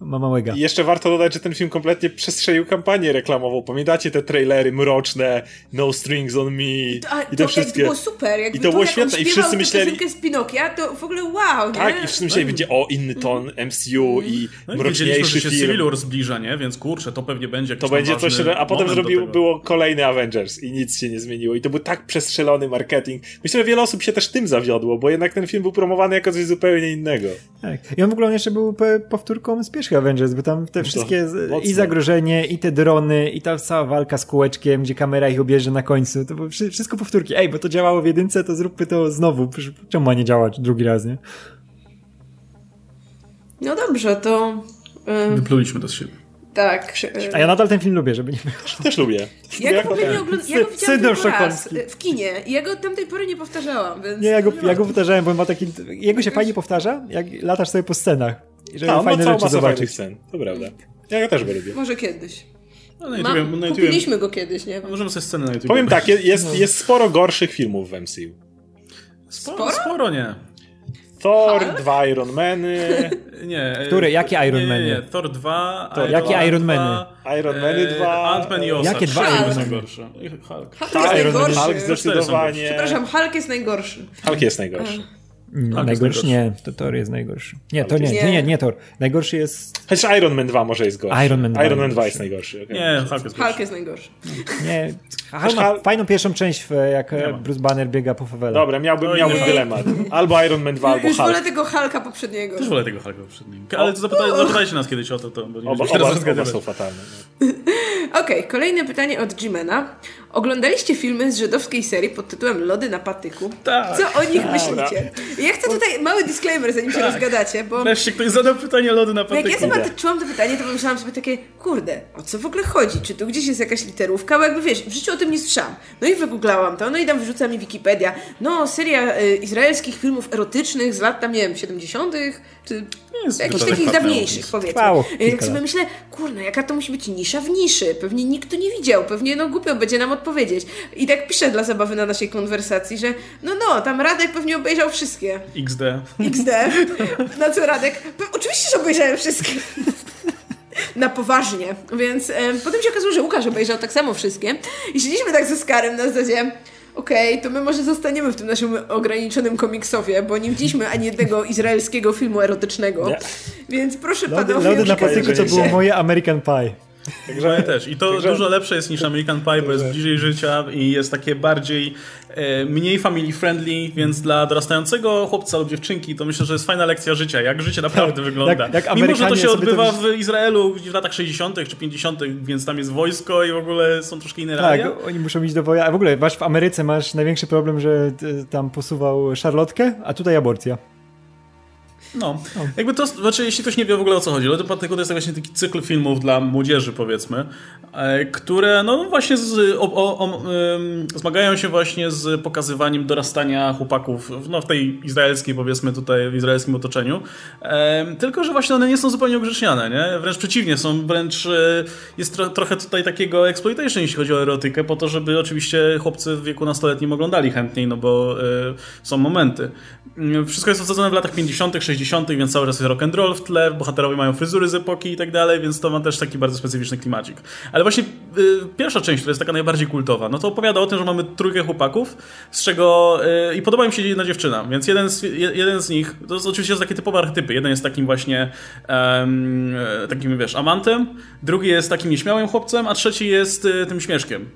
ma małego. I jeszcze warto dodać, że ten film kompletnie przestrzelił kampanię reklamową. Pamiętacie te trailery mroczne, No Strings on Me A, i to, te wszystkie. to było super. Jakby I to było jak on świetne i wszyscy myśleli- z Pinokia, to w ogóle wow, nie? Tak, i wszyscy myśleli, będzie o inny ton MCU i No i mroczniejszy że się film. Civil War zbliża, nie? Więc kurczę, to pewnie będzie jakiś To będzie coś, a potem zrobił, było kolejny Avengers i nic się nie zmieniło. I to był tak przestrzelony marketing. Myślę, że wiele osób się też tym zawiodło, bo jednak ten film był promowany jako coś zupełnie innego. Tak. I on w ogóle jeszcze był powtórką z pierwszych Avengers, bo tam te wszystkie z- mocno. i zagrożenie, i te drony, i ta cała walka z kółeczkiem, gdzie kamera ich objeżdża na końcu, to wszystko powtórki. Ej, bo to działało w jedynce, to zróbmy to znowu. Czemu ma nie działać drugi raz, nie? No dobrze, to... ym, Wypluliśmy to z siebie. tak. A ja nadal ten film lubię, żeby nie było. Też lubię. Ja go ogóle nie ja go widziałam tylko raz y, w kinie i ja go tamtej pory nie powtarzałam, więc... Nie, ja go, ja go powtarzałem, bo on ma taki... Jego się fajnie powtarza, jak latasz sobie po scenach. I żeby A, on ma fajne rzeczy zobaczyć. scen. To prawda. Ja go też go lubię. Może kiedyś. No, na YouTubie, Mam, na YouTubie, kupiliśmy go kiedyś, nie? możemy sobie sceny na YouTube. Powiem tak, je- jest, jest sporo gorszych filmów w MCU. Sporo, Sporo? sporo nie. Thor, Hulk? dwa Ironmany, Nie. e, Które? Jakie Iron nie, nie, nie. Many? Thor 2, Thor Jakie Iron 2, Many? Ironmany e, 2, Ant-Man i Osa. Jakie dwa Iron Many? najgorsze. Hulk. Hulk Tak, jest Iron najgorszy. Hulk zdecydowanie. Przepraszam, Hulk jest najgorszy. Hulk jest najgorszy. Tak, jest najgorszy? Nie, to Thor jest najgorszy. Nie, to nie, nie, nie, nie Thor. Najgorszy jest... Chociaż Iron Man 2 może jest gorszy. Iron Man 2 Iron Man 2 jest najgorszy. okej. Nie, Hulk jest Hulk jest najgorszy. Nie, Hulk ma Hulk- fajną pierwszą część, w- jak e. Bruce Banner biega po fawele. Dobra, miałbym, No miałbym dylemat. Albo Iron Man 2, albo Już wolę Hulk. tego Hulka poprzedniego. Też wolę tego Hulka poprzednim. Ale to zapytaj, zapytajcie nas kiedyś o to, to bo nie Oba, oba, oba są fatalne. Okej, kolejne pytanie od Jimena. Oglądaliście filmy z żydowskiej serii pod tytułem Lody na patyku? Tak. Co o nich myślicie? Ja chcę tutaj mały disclaimer, zanim się rozgadacie, bo Wreszcie ktoś zadał pytanie lody na jak ja patyku. zobaczyłam to pytanie, to pomyślałam sobie takie, kurde, o co w ogóle chodzi? Czy tu gdzieś jest jakaś literówka? Bo jakby wiesz, w życiu o tym nie słyszałam. No i wygooglałam to, no i tam wyrzuca mi Wikipedia. No, seria y, izraelskich filmów erotycznych z lat tam, nie wiem, 70., czy jest jakichś takich tak dawniejszych, powiedzmy. Trwało I kilka Jak sobie lat. myślę, kurna, jaka to musi być nisza w niszy. Pewnie nikt to nie widział, pewnie no głupio będzie nam odpowiedzieć. I tak piszę dla zabawy na naszej konwersacji, że no, no, tam Radek pewnie obejrzał wszystkie. XD. XD. Na co Radek? Oczywiście, że obejrzałem wszystkie. Na poważnie. Więc em, potem się okazało, że Łukasz obejrzał tak samo wszystkie. I siedzieliśmy tak ze Skarem na zasadzie okej, to my może zostaniemy w tym naszym ograniczonym komiksowie, bo nie widzieliśmy ani jednego izraelskiego filmu erotycznego. Nie. Więc proszę Lody, panowie... lody na patyku to było moje American Pie. Także też. I to Także- dużo lepsze jest niż American Pie, bo jest bliżej życia i jest takie bardziej e, mniej family friendly, więc dla dorastającego chłopca lub dziewczynki to myślę, że jest fajna lekcja życia, jak życie naprawdę wygląda. jak- jak Mimo, że to się to odbywa wys- w Izraelu w latach 60. czy 50., więc tam jest wojsko i w ogóle są troszkę inne Tak, realia. oni muszą iść do woja. A w ogóle masz w Ameryce masz największy problem, że y, tam posuwał szarlotkę, a tutaj aborcja. No, jakby to, znaczy jeśli ktoś nie wie w ogóle o co chodzi, Lody Patyku to jest właśnie taki cykl filmów dla młodzieży powiedzmy, e, które no właśnie z, o, o, o, zmagają się właśnie z pokazywaniem dorastania chłopaków no, w tej izraelskiej powiedzmy tutaj, w izraelskim otoczeniu, tylko że właśnie one nie są zupełnie ogrzeczniane, nie? Wręcz przeciwnie, są wręcz, e, jest tro, trochę tutaj takiego exploitation jeśli chodzi o erotykę, po to, żeby oczywiście chłopcy w wieku nastoletnim oglądali chętniej, no bo e, są momenty. Mm, Wszystko jest osadzone w latach 50., 60., więc cały czas jest rock and roll w tle, bohaterowie mają fryzury z epoki i tak dalej, więc to ma też taki bardzo specyficzny klimacik. Ale właśnie y, pierwsza część, która jest taka najbardziej kultowa, no to opowiada o tym, że mamy trójkę chłopaków, z czego y, i podoba mi się jedna dziewczyna, więc jeden z, je- jeden z nich, to jest oczywiście są takie typowe archetypy, jeden jest takim właśnie e, takim, wiesz, amantem, drugi jest takim nieśmiałym chłopcem, a trzeci jest y, tym śmieszkiem.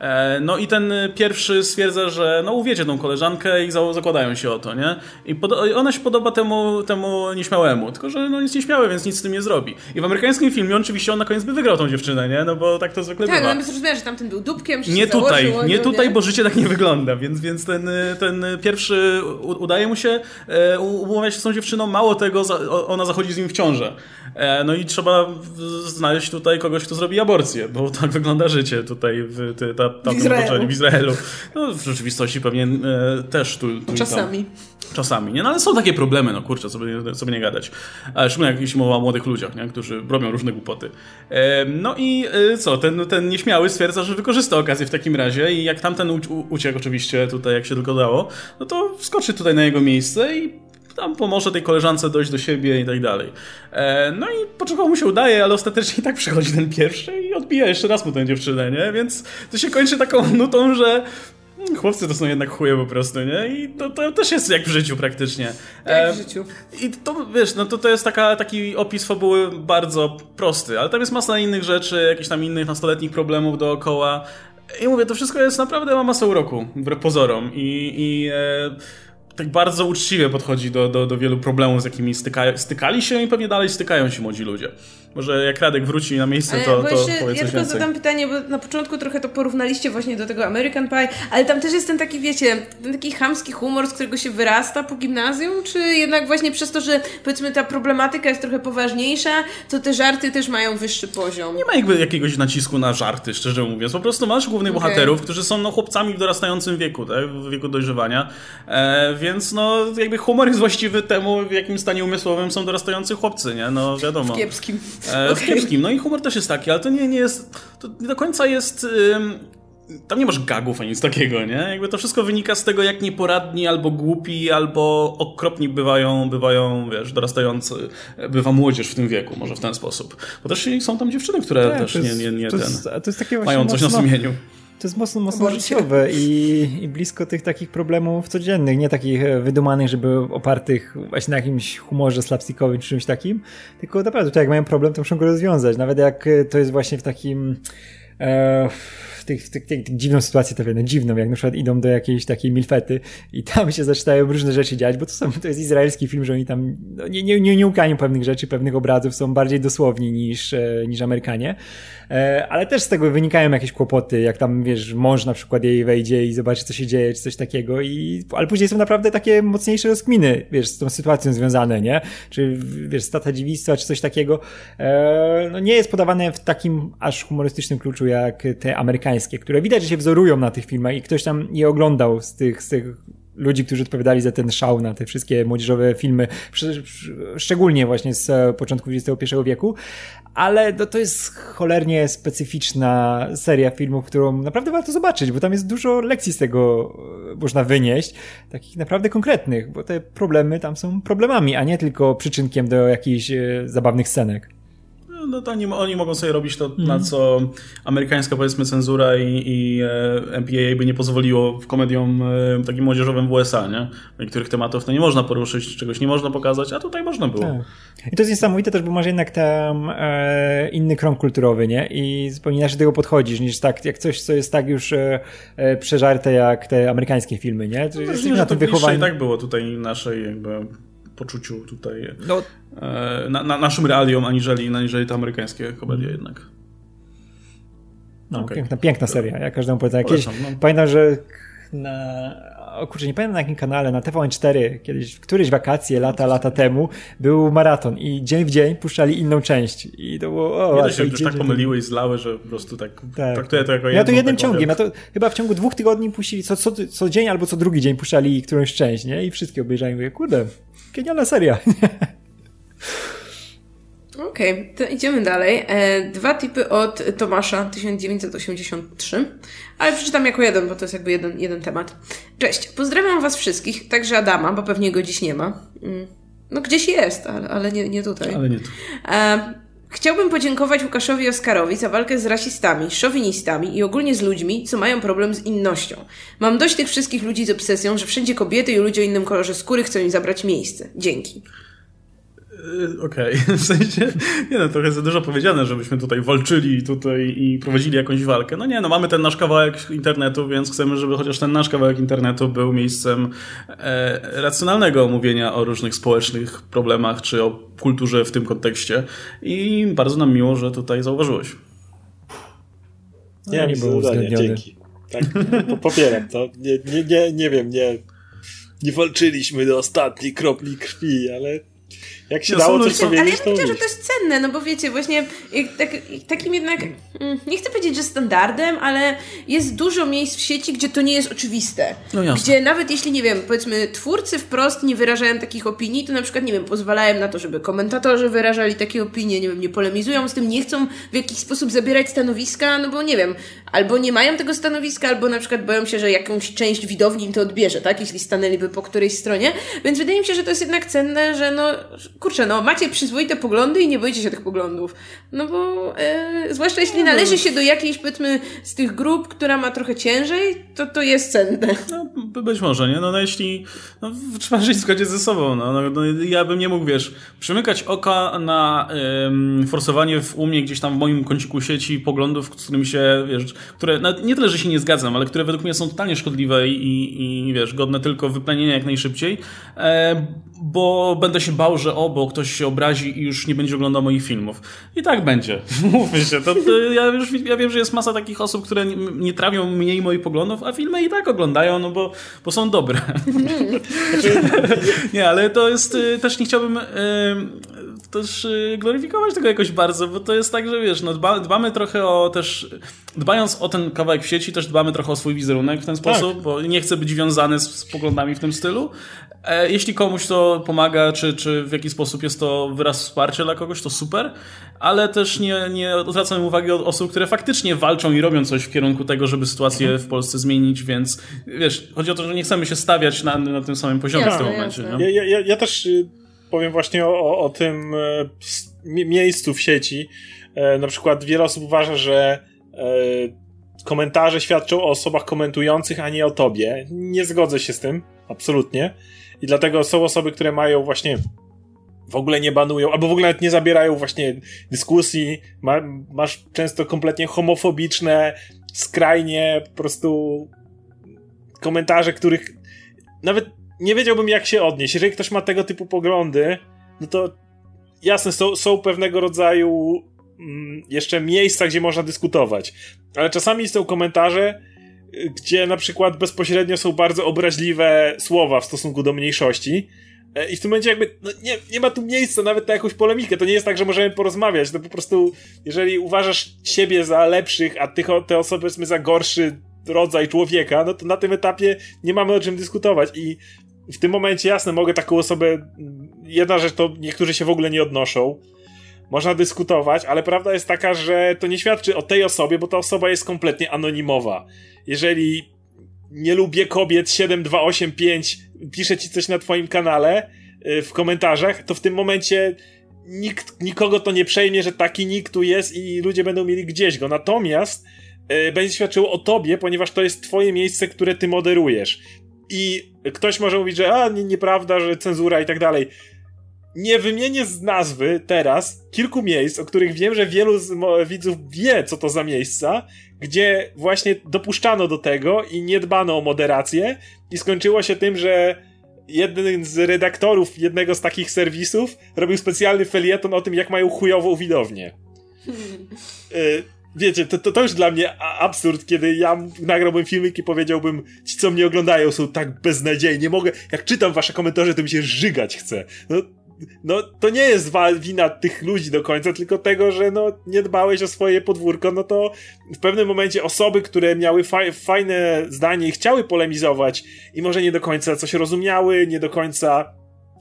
E, no i ten pierwszy stwierdza, że no uwiecie tą koleżankę i zakładają się o to, nie? I ona się podoba temu, temu nieśmiałemu, tylko że no jest nieśmiały, więc nic z tym nie zrobi. I w amerykańskim filmie oczywiście on na koniec by wygrał tą dziewczynę, nie? No bo tak to zwykle tak, bywa. Tak, no zrozumiała, że tamten był dupkiem, Nie tutaj, nie tutaj, nie? bo życie tak nie wygląda, więc, więc ten, ten pierwszy udaje mu się e, umawiać się z tą dziewczyną, mało tego, ona zachodzi z nim w ciążę. E, no i trzeba znaleźć tutaj kogoś, kto zrobi aborcję, bo tak wygląda życie tutaj w, ta, w Izraelu. W Izraelu. No, w rzeczywistości pewnie e, też tu, tu Czasami. Czasami, nie? No ale są takie problemy, no kurczę, sobie, sobie nie gadać. Ale szczególnie jak jeśli mowa o młodych ludziach, nie? którzy robią różne głupoty. E, no i e, co, ten, ten nieśmiały stwierdza, że wykorzysta okazję w takim razie i jak tamten uciekł oczywiście tutaj, jak się tylko dało, no to wskoczy tutaj na jego miejsce i tam pomoże tej koleżance dojść do siebie i tak dalej. E, no i początkowo mu się udaje, ale ostatecznie i tak przychodzi ten pierwszy i odbija jeszcze raz mu tę dziewczynę, nie? Więc to się kończy taką nutą, że chłopcy to są jednak chuje po prostu, nie? I to, to też jest jak w życiu praktycznie. Jak w życiu. I to, wiesz, no to, to jest taka, taki opis fabuły bardzo prosty, ale tam jest masa innych rzeczy, jakichś tam innych nastoletnich problemów dookoła. I mówię, to wszystko jest naprawdę, ma masę uroku, wbrew pozorom. I, i e, tak bardzo uczciwie podchodzi do, do, do wielu problemów, z jakimi styka, stykali się i pewnie dalej stykają się młodzi ludzie. Może jak Radek wróci na miejsce, to, to jeszcze, powie Ja tylko więcej. zadam pytanie, bo na początku trochę to porównaliście właśnie do tego American Pie, ale tam też jest ten taki, wiecie, ten taki chamski humor, z którego się wyrasta po gimnazjum, czy jednak właśnie przez to, że powiedzmy ta problematyka jest trochę poważniejsza, to te żarty też mają wyższy poziom? Nie ma jakby jakiegoś nacisku na żarty, szczerze mówiąc. Po prostu masz głównych okay. bohaterów, którzy są no, chłopcami w dorastającym wieku, tak? w wieku dojrzewania, e, więc no jakby humor jest właściwy temu, w jakim stanie umysłowym są dorastający chłopcy, nie? No wiadomo. W kiepskim. E, w kiepskim. No i humor też jest taki, ale to nie, nie jest, to nie do końca jest... Tam nie masz gagów ani nic takiego, nie? Jakby to wszystko wynika z tego, jak nieporadni, albo głupi, albo okropni bywają, bywają, wiesz, dorastający, bywa młodzież w tym wieku, może w ten sposób. Bo też są tam dziewczyny, które tak, też jest, nie, nie, nie to ten, jest, to jest takie mają coś mocno, na sumieniu. To jest mocno, mocno życiowe i, i blisko tych takich problemów codziennych, nie takich e, wydumanych, żeby opartych właśnie na jakimś humorze slapstickowym czy czymś takim, tylko naprawdę to jak mają problem, to muszą go rozwiązać. Nawet jak e, to jest właśnie w takim e, w tych, tych, tych, tych dziwną sytuację trafione, dziwną, jak na przykład idą do jakiejś takiej milfety i tam się zaczynają różne rzeczy dziać, bo to, są, to jest izraelski film, że oni tam no, nie, nie, nie, nie ukają pewnych rzeczy, pewnych obrazów, są bardziej dosłowni niż, niż Amerykanie. E, ale też z tego wynikają jakieś kłopoty, jak tam, wiesz, mąż na przykład jej wejdzie i zobaczy, co się dzieje, czy coś takiego, i, ale później są naprawdę takie mocniejsze rozkminy, wiesz, z tą sytuacją związane, nie? Czy, wiesz, stata dziewictwa, czy coś takiego. E, no nie jest podawane w takim aż humorystycznym kluczu, jak te amerykańskie, które widać, że się wzorują na tych filmach i ktoś tam je oglądał z tych, z tych ludzi, którzy odpowiadali za ten szał na te wszystkie młodzieżowe filmy, szczególnie właśnie z początku XXI wieku, ale to, to jest cholernie specyficzna seria filmów, którą naprawdę warto zobaczyć, bo tam jest dużo lekcji z tego e, można wynieść, takich naprawdę konkretnych, bo te problemy tam są problemami, a nie tylko przyczynkiem do jakichś e, zabawnych scenek no to oni, oni mogą sobie robić to, mm. na mhm. co amerykańska powiedzmy cenzura i, i e, MPAA by nie pozwoliło w komediom e, takim młodzieżowym w USA, nie? Niektórych tematów to nie można poruszyć, czegoś nie można pokazać, a tutaj można było. Tak. I to jest niesamowite też, bo masz jednak tam e, inny krąg kulturowy, nie? I zupełnie inaczej do tego podchodzisz, niż tak, jak coś, co jest tak już e, e przeżarte jak te amerykańskie filmy, nie? No, jesteśmy na tym wychowaniu. i tak było tutaj naszej jakby poczuciu tutaj no. E, na, na, naszym realiom, aniżeli, aniżeli te amerykańskie komedie jednak. No, okay. piękna, piękna seria. Ja każdemu polecam. Kiedyś, no. Pamiętam, że na, o kurczę, nie pamiętam na jakim kanale, na TVN4, kiedyś, w któreś wakacje, lata, lata temu, był maraton i dzień w dzień puszczali inną część. I to było, o, Nie się już tak pomyliły i zlały, że po prostu tak, tak. traktuję to jako Ja to jednym ciągiem, ja to chyba w ciągu dwóch tygodni puścili, co, co, co dzień albo co drugi dzień puszczali którąś część, nie? I wszystkie obejrzałem i mówię, kurde, genialna seria. Okej, okay, to idziemy dalej. E, dwa tipy od Tomasza 1983, ale przeczytam jako jeden, bo to jest jakby jeden, jeden temat. Cześć, pozdrawiam Was wszystkich, także Adama, bo pewnie go dziś nie ma. Mm. No gdzieś jest, ale, ale nie, nie tutaj. Ale nie tu. E, Chciałbym podziękować Łukaszowi Oskarowi za walkę z rasistami, szowinistami i ogólnie z ludźmi, co mają problem z innością. Mam dość tych wszystkich ludzi z obsesją, że wszędzie kobiety i ludzie o innym kolorze skóry chcą im zabrać miejsce. Dzięki. Okej, okay. w sensie, nie no, trochę za dużo powiedziane, żebyśmy tutaj walczyli tutaj i prowadzili jakąś walkę. No nie, no mamy ten nasz kawałek internetu, więc chcemy, żeby chociaż ten nasz kawałek internetu był miejscem e, racjonalnego omówienia o różnych społecznych problemach, czy o kulturze w tym kontekście. I bardzo nam miło, że tutaj zauważyłeś. Nie, nie było uwzględnione. Dzięki. Tak, popieram to. Nie, nie, nie, nie wiem, nie, nie walczyliśmy do ostatniej kropli krwi, ale jak się no, dało coś powiedzieć, Ale ja bym powiedziała, że to jest cenne, no bo wiecie, właśnie tak, takim jednak, mm, nie chcę powiedzieć, że standardem, ale jest dużo miejsc w sieci, gdzie to nie jest oczywiste. No jasne. Gdzie nawet jeśli, nie wiem, powiedzmy twórcy wprost nie wyrażają takich opinii, to na przykład, nie wiem, pozwalają na to, żeby komentatorzy wyrażali takie opinie, nie wiem, nie polemizują z tym, nie chcą w jakiś sposób zabierać stanowiska, no bo nie wiem, albo nie mają tego stanowiska, albo na przykład boją się, że jakąś część widowni im to odbierze, tak? Jeśli stanęliby po którejś stronie. Więc wydaje mi się, że to jest jednak cenne, że no, kurczę, no, macie przyzwoite poglądy i nie boicie się tych poglądów. No bo, e, zwłaszcza jeśli należy się do jakiejś, powiedzmy, z tych grup, która ma trochę ciężej, to to jest cenne. No, być może, nie? No, no jeśli, no, trzeba żyć w zgodzie ze sobą, no, no, no, ja bym nie mógł, wiesz, przymykać oka na ym, forsowanie w umie gdzieś tam w moim kąciku sieci poglądów, z którymi się, wiesz, które, nie tyle, że się nie zgadzam, ale które według mnie są totalnie szkodliwe i, i, i wiesz, godne tylko wyplenienia jak najszybciej, e, bo będę się bał, że o, bo ktoś się obrazi i już nie będzie oglądał moich filmów. I tak będzie. Mówmy się. To, to ja, już, ja wiem, że jest masa takich osób, które nie, nie trawią mniej moich poglądów, a filmy i tak oglądają, no bo, bo są dobre. nie, ale to jest, y, też nie chciałbym y, też y, gloryfikować tego jakoś bardzo, bo to jest tak, że wiesz, no dba, dbamy trochę o też, dbając o ten kawałek w sieci, też dbamy trochę o swój wizerunek w ten sposób, tak. bo nie chcę być wiązany z, z poglądami w tym stylu. E, jeśli komuś to pomaga, czy, czy w jakiś sposób jest to wyraz wsparcia dla kogoś, to super, ale też nie, nie odwracam uwagi od osób, które faktycznie walczą i robią coś w kierunku tego, żeby sytuację mhm. w Polsce zmienić, więc wiesz, chodzi o to, że nie chcemy się stawiać na, na tym samym poziomie jasne, w tym momencie. No? Ja, ja, ja też y, powiem właśnie o, o tym e, miejscu w sieci. E, na przykład wiele osób uważa, że komentarze świadczą o osobach komentujących, a nie o tobie. Nie zgodzę się z tym, absolutnie. I dlatego są osoby, które mają właśnie w ogóle nie banują, albo w ogóle nie zabierają właśnie dyskusji. Ma, masz często kompletnie homofobiczne, skrajnie po prostu komentarze, których nawet nie wiedziałbym jak się odnieść. Jeżeli ktoś ma tego typu poglądy, no to jasne, są, są pewnego rodzaju mm, jeszcze miejsca, gdzie można dyskutować. Ale czasami są komentarze, gdzie na przykład bezpośrednio są bardzo obraźliwe słowa w stosunku do mniejszości. E, I w tym momencie jakby no nie, nie ma tu miejsca nawet na jakąś polemikę. To nie jest tak, że możemy porozmawiać. To po prostu, jeżeli uważasz siebie za lepszych, a tych, te osoby powiedzmy za gorszy rodzaj człowieka, no to na tym etapie nie mamy o czym dyskutować. I w tym momencie jasne, mogę taką osobę. Jedna rzecz to niektórzy się w ogóle nie odnoszą można dyskutować, ale prawda jest taka, że to nie świadczy o tej osobie, bo ta osoba jest kompletnie anonimowa. Jeżeli nie lubię kobiet 7285 pisze ci coś na twoim kanale y, w komentarzach, to w tym momencie nikt, nikogo to nie przejmie, że taki nikt tu jest i ludzie będą mieli gdzieś go. Natomiast y, będzie świadczyło o tobie, ponieważ to jest twoje miejsce, które ty moderujesz. I ktoś może mówić, że a, nie, nieprawda, że cenzura i tak dalej nie wymienię z nazwy teraz kilku miejsc, o których wiem, że wielu widzów wie, co to za miejsca, gdzie właśnie dopuszczano do tego i nie dbano o moderację i skończyło się tym, że jeden z redaktorów jednego z takich serwisów robił specjalny felieton o tym, jak mają chujową widownię. Y, wiecie, to, to, to już dla mnie absurd, kiedy ja nagrałbym filmik i powiedziałbym, ci co mnie oglądają są tak beznadziejni, nie mogę, jak czytam wasze komentarze, to mi się żygać chce. No, no to nie jest wina tych ludzi do końca, tylko tego, że no nie dbałeś o swoje podwórko, no to w pewnym momencie osoby, które miały fajne zdanie i chciały polemizować i może nie do końca coś rozumiały, nie do końca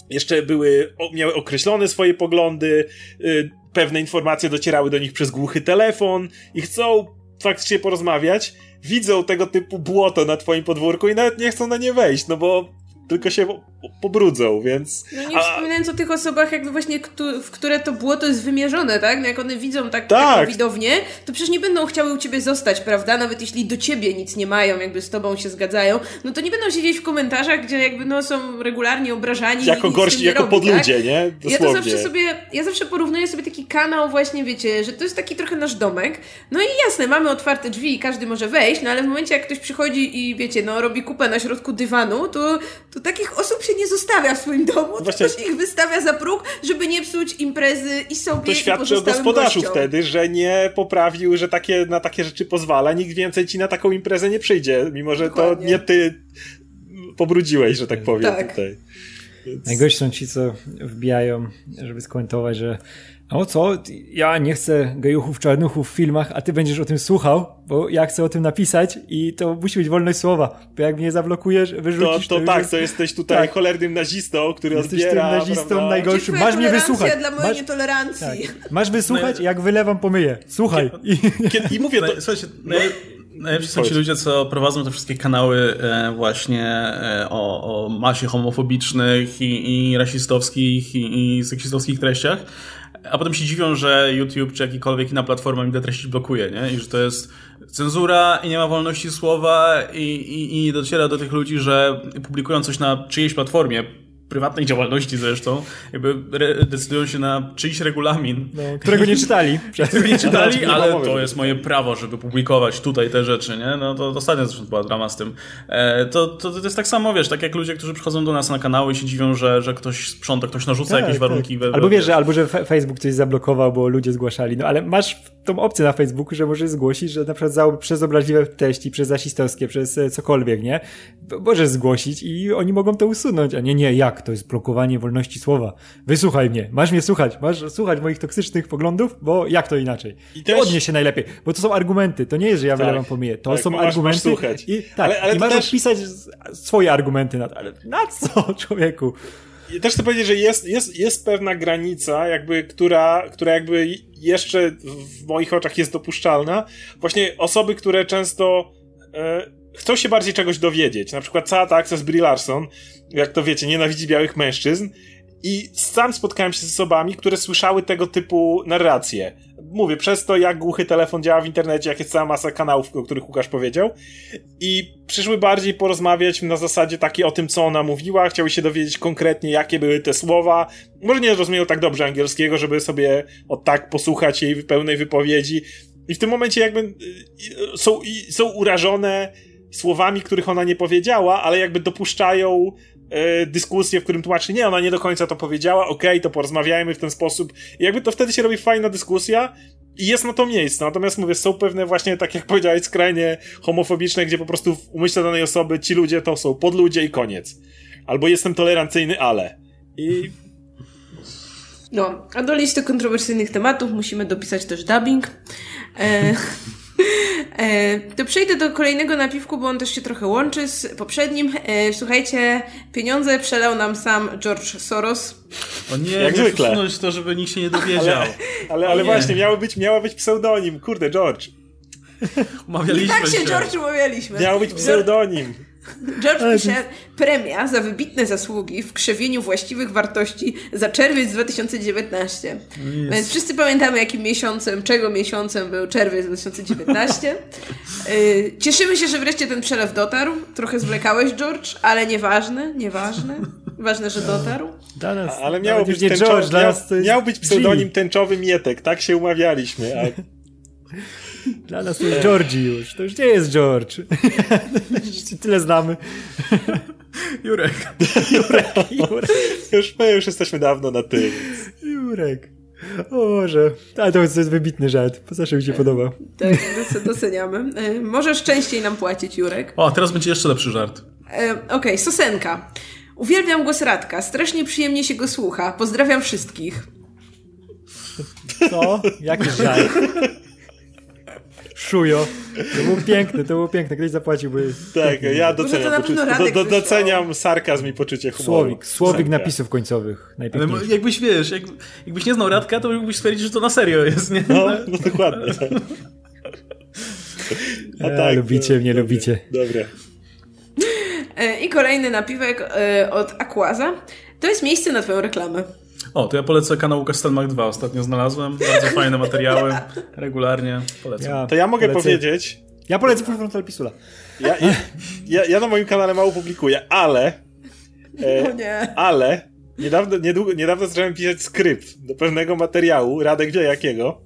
jeszcze były, miały określone swoje poglądy, yy, pewne informacje docierały do nich przez głuchy telefon i chcą faktycznie porozmawiać, widzą tego typu błoto na twoim podwórku i nawet nie chcą na nie wejść, no bo tylko się pobrudzą, więc... No nie a... wspominając o tych osobach, jak właśnie, w które to było, to jest wymierzone, tak? No jak one widzą tak, tak. taką widownię, to przecież nie będą chciały u ciebie zostać, prawda? Nawet jeśli do ciebie nic nie mają, jakby z tobą się zgadzają, no to nie będą siedzieć w komentarzach, gdzie jakby no są regularnie obrażani. Jako gorsi, jako robi, podludzie, tak? nie? Dosłownie. Ja to zawsze sobie, ja zawsze porównuję sobie taki kanał właśnie, wiecie, że to jest taki trochę nasz domek. No i jasne, mamy otwarte drzwi i każdy może wejść, no ale w momencie jak ktoś przychodzi i wiecie, no robi kupę na środku dywanu, to, to takich osób się nie zostawia w swoim domu, Właśnie... tylko się ich wystawia za próg, żeby nie psuć imprezy i sobie To świadczy o gospodarzu gościom. wtedy, że nie poprawił, że takie, na takie rzeczy pozwala. Nikt więcej ci na taką imprezę nie przyjdzie, mimo że Dokładnie. to nie ty pobrudziłeś, że tak powiem tak. tutaj. Więc... Najgorsi są ci, co wbijają, żeby skomentować, że o co? Ja nie chcę gejuchów, czarnuchów w filmach, a ty będziesz o tym słuchał, bo ja chcę o tym napisać i to musi być wolność słowa. Bo jak mnie zablokujesz, wyrzucisz... To, to, to tak, jest... to jesteś tutaj tak. cholernym nazistą, który jesteś odbiera... Jesteś tym nazistą prawda? najgorszym. Masz mnie wysłuchać. dla mojej Masz... nietolerancji. Tak. Masz wysłuchać, no, jak wylewam, pomyję. Słuchaj. Kiedy, I mówię, to... No, słuchajcie, no, Najlepsi są ci ludzie, co prowadzą te wszystkie kanały e, właśnie e, o, o masie homofobicznych i, i rasistowskich i, i seksistowskich treściach, a potem się dziwią, że YouTube czy jakikolwiek inna platforma mi te treści blokuje, nie? I że to jest cenzura i nie ma wolności słowa i, i, i dociera do tych ludzi, że publikują coś na czyjejś platformie, prywatnej działalności zresztą, jakby decydują się na czyjś regulamin. No, którego nie czytali. Którego nie czytali, ale to jest moje prawo, żeby publikować tutaj te rzeczy, nie? No to ostatnio zresztą była drama z tym. E, to, to, to jest tak samo, wiesz, tak jak ludzie, którzy przychodzą do nas na kanały i się dziwią, że, że ktoś sprząta, ktoś narzuca tak, jakieś tak. warunki. We, albo wiesz, że, albo że Facebook coś zablokował, bo ludzie zgłaszali. No ale masz tą opcję na Facebooku, że możesz zgłosić, że na przykład za, przez obraźliwe treści, przez rasistowskie, przez e, cokolwiek, nie? Możesz zgłosić i oni mogą to usunąć, a nie, nie, jak? To jest blokowanie wolności słowa. Wysłuchaj mnie, masz mnie słuchać, masz słuchać moich toksycznych poglądów, bo jak to inaczej? I też... Odnieś się najlepiej, bo to są argumenty, to nie jest, że ja tak, wylewam pomiję, to tak, są masz, argumenty masz słuchać. i, tak, ale, ale i masz też... pisać swoje argumenty na to, ale na co, człowieku? też chcę powiedzieć, że jest, jest, jest pewna granica, jakby, która, która jakby jeszcze w moich oczach jest dopuszczalna. Właśnie osoby, które często e, chcą się bardziej czegoś dowiedzieć. Na przykład cała ta akcja z Brie Larson, jak to wiecie, nienawidzi białych mężczyzn. I sam spotkałem się z osobami, które słyszały tego typu narracje. Mówię, przez to, jak głuchy telefon działa w internecie, jak jest cała masa kanałów, o których Łukasz powiedział. I przyszły bardziej porozmawiać na zasadzie takiej o tym, co ona mówiła. Chciały się dowiedzieć konkretnie, jakie były te słowa. Może nie rozumieją tak dobrze angielskiego, żeby sobie od tak posłuchać jej pełnej wypowiedzi. I w tym momencie jakby y, y, są, są urażone słowami, których ona nie powiedziała, ale jakby dopuszczają e, dyskusję, w którym tłumaczy, nie, ona nie do końca to powiedziała, okej, okay, to porozmawiajmy w ten sposób. I jakby to wtedy się robi fajna dyskusja i jest na to miejsce. Natomiast mówię, są pewne właśnie, tak jak powiedziałeś, skrajnie homofobiczne, gdzie po prostu w umyśle danej osoby ci ludzie to są podludzie i koniec. Albo jestem tolerancyjny, ale. I no, a do listy kontrowersyjnych tematów musimy dopisać też dubbing. E, to przejdę do kolejnego napiwku, bo on też się trochę łączy z poprzednim. E, słuchajcie, pieniądze przelał nam sam George Soros. O nie, jak zwykle. to, żeby nikt się nie dowiedział. Ale, ale, ale właśnie, miało być, miało być pseudonim. Kurde, George. Umawialiśmy I tak się, się. George umawialiśmy. Miał być pseudonim. George pisze premia za wybitne zasługi w krzewieniu właściwych wartości za czerwiec 2019. Yes. Więc wszyscy pamiętamy, jakim miesiącem, czego miesiącem był czerwiec 2019. Y, cieszymy się, że wreszcie ten przelew dotarł. Trochę zwlekałeś, George, ale nieważne, nieważne. Ważne, że dotarł. Nas, ale miał być, tęczowy, George, miał, miał być pseudonim tęczowy Mietek, tak się umawialiśmy. A... Dla nas to jest Georgie już. To już nie jest George. Tyle znamy. Jurek. Jurek, Jurek. Już, my już jesteśmy dawno na tym. Jurek. O Boże. Ale to jest, to jest wybitny żart. Zawsze mi się podoba. Tak, doceniamy. E, możesz częściej nam płacić, Jurek. O, teraz będzie jeszcze lepszy żart. E, Okej, okay, Sosenka. Uwielbiam głos Radka. Strasznie przyjemnie się go słucha. Pozdrawiam wszystkich. Co? Jaki żart? Szujo. To było piękne, to było piękne. Ktoś zapłacił, bo jest... Tak, ja doceniam, poczucie, do, do, doceniam sarkazm i poczucie humoru. Słowik, słowik napisów końcowych. Ale jakbyś, wiesz, jak, jakbyś nie znał Radka, to mógłbyś stwierdzić, że to na serio jest, nie? No, no dokładnie. Tak. A tak, lubicie mnie, lubicie. Dobra. E, I kolejny napiwek e, od Aquaza. To jest miejsce na twoją reklamę. O, to ja polecę kanał Castelmach 2. Ostatnio znalazłem. Bardzo fajne materiały. Regularnie. Polecam. Ja To ja mogę polecę- powiedzieć, Ja polecę Full Frontal Pisula. ja, ja, ja, ja na moim kanale mało publikuję, ale O nie. ale niedawno, niedługo, niedawno zacząłem pisać skrypt do pewnego materiału, Radek wie jakiego,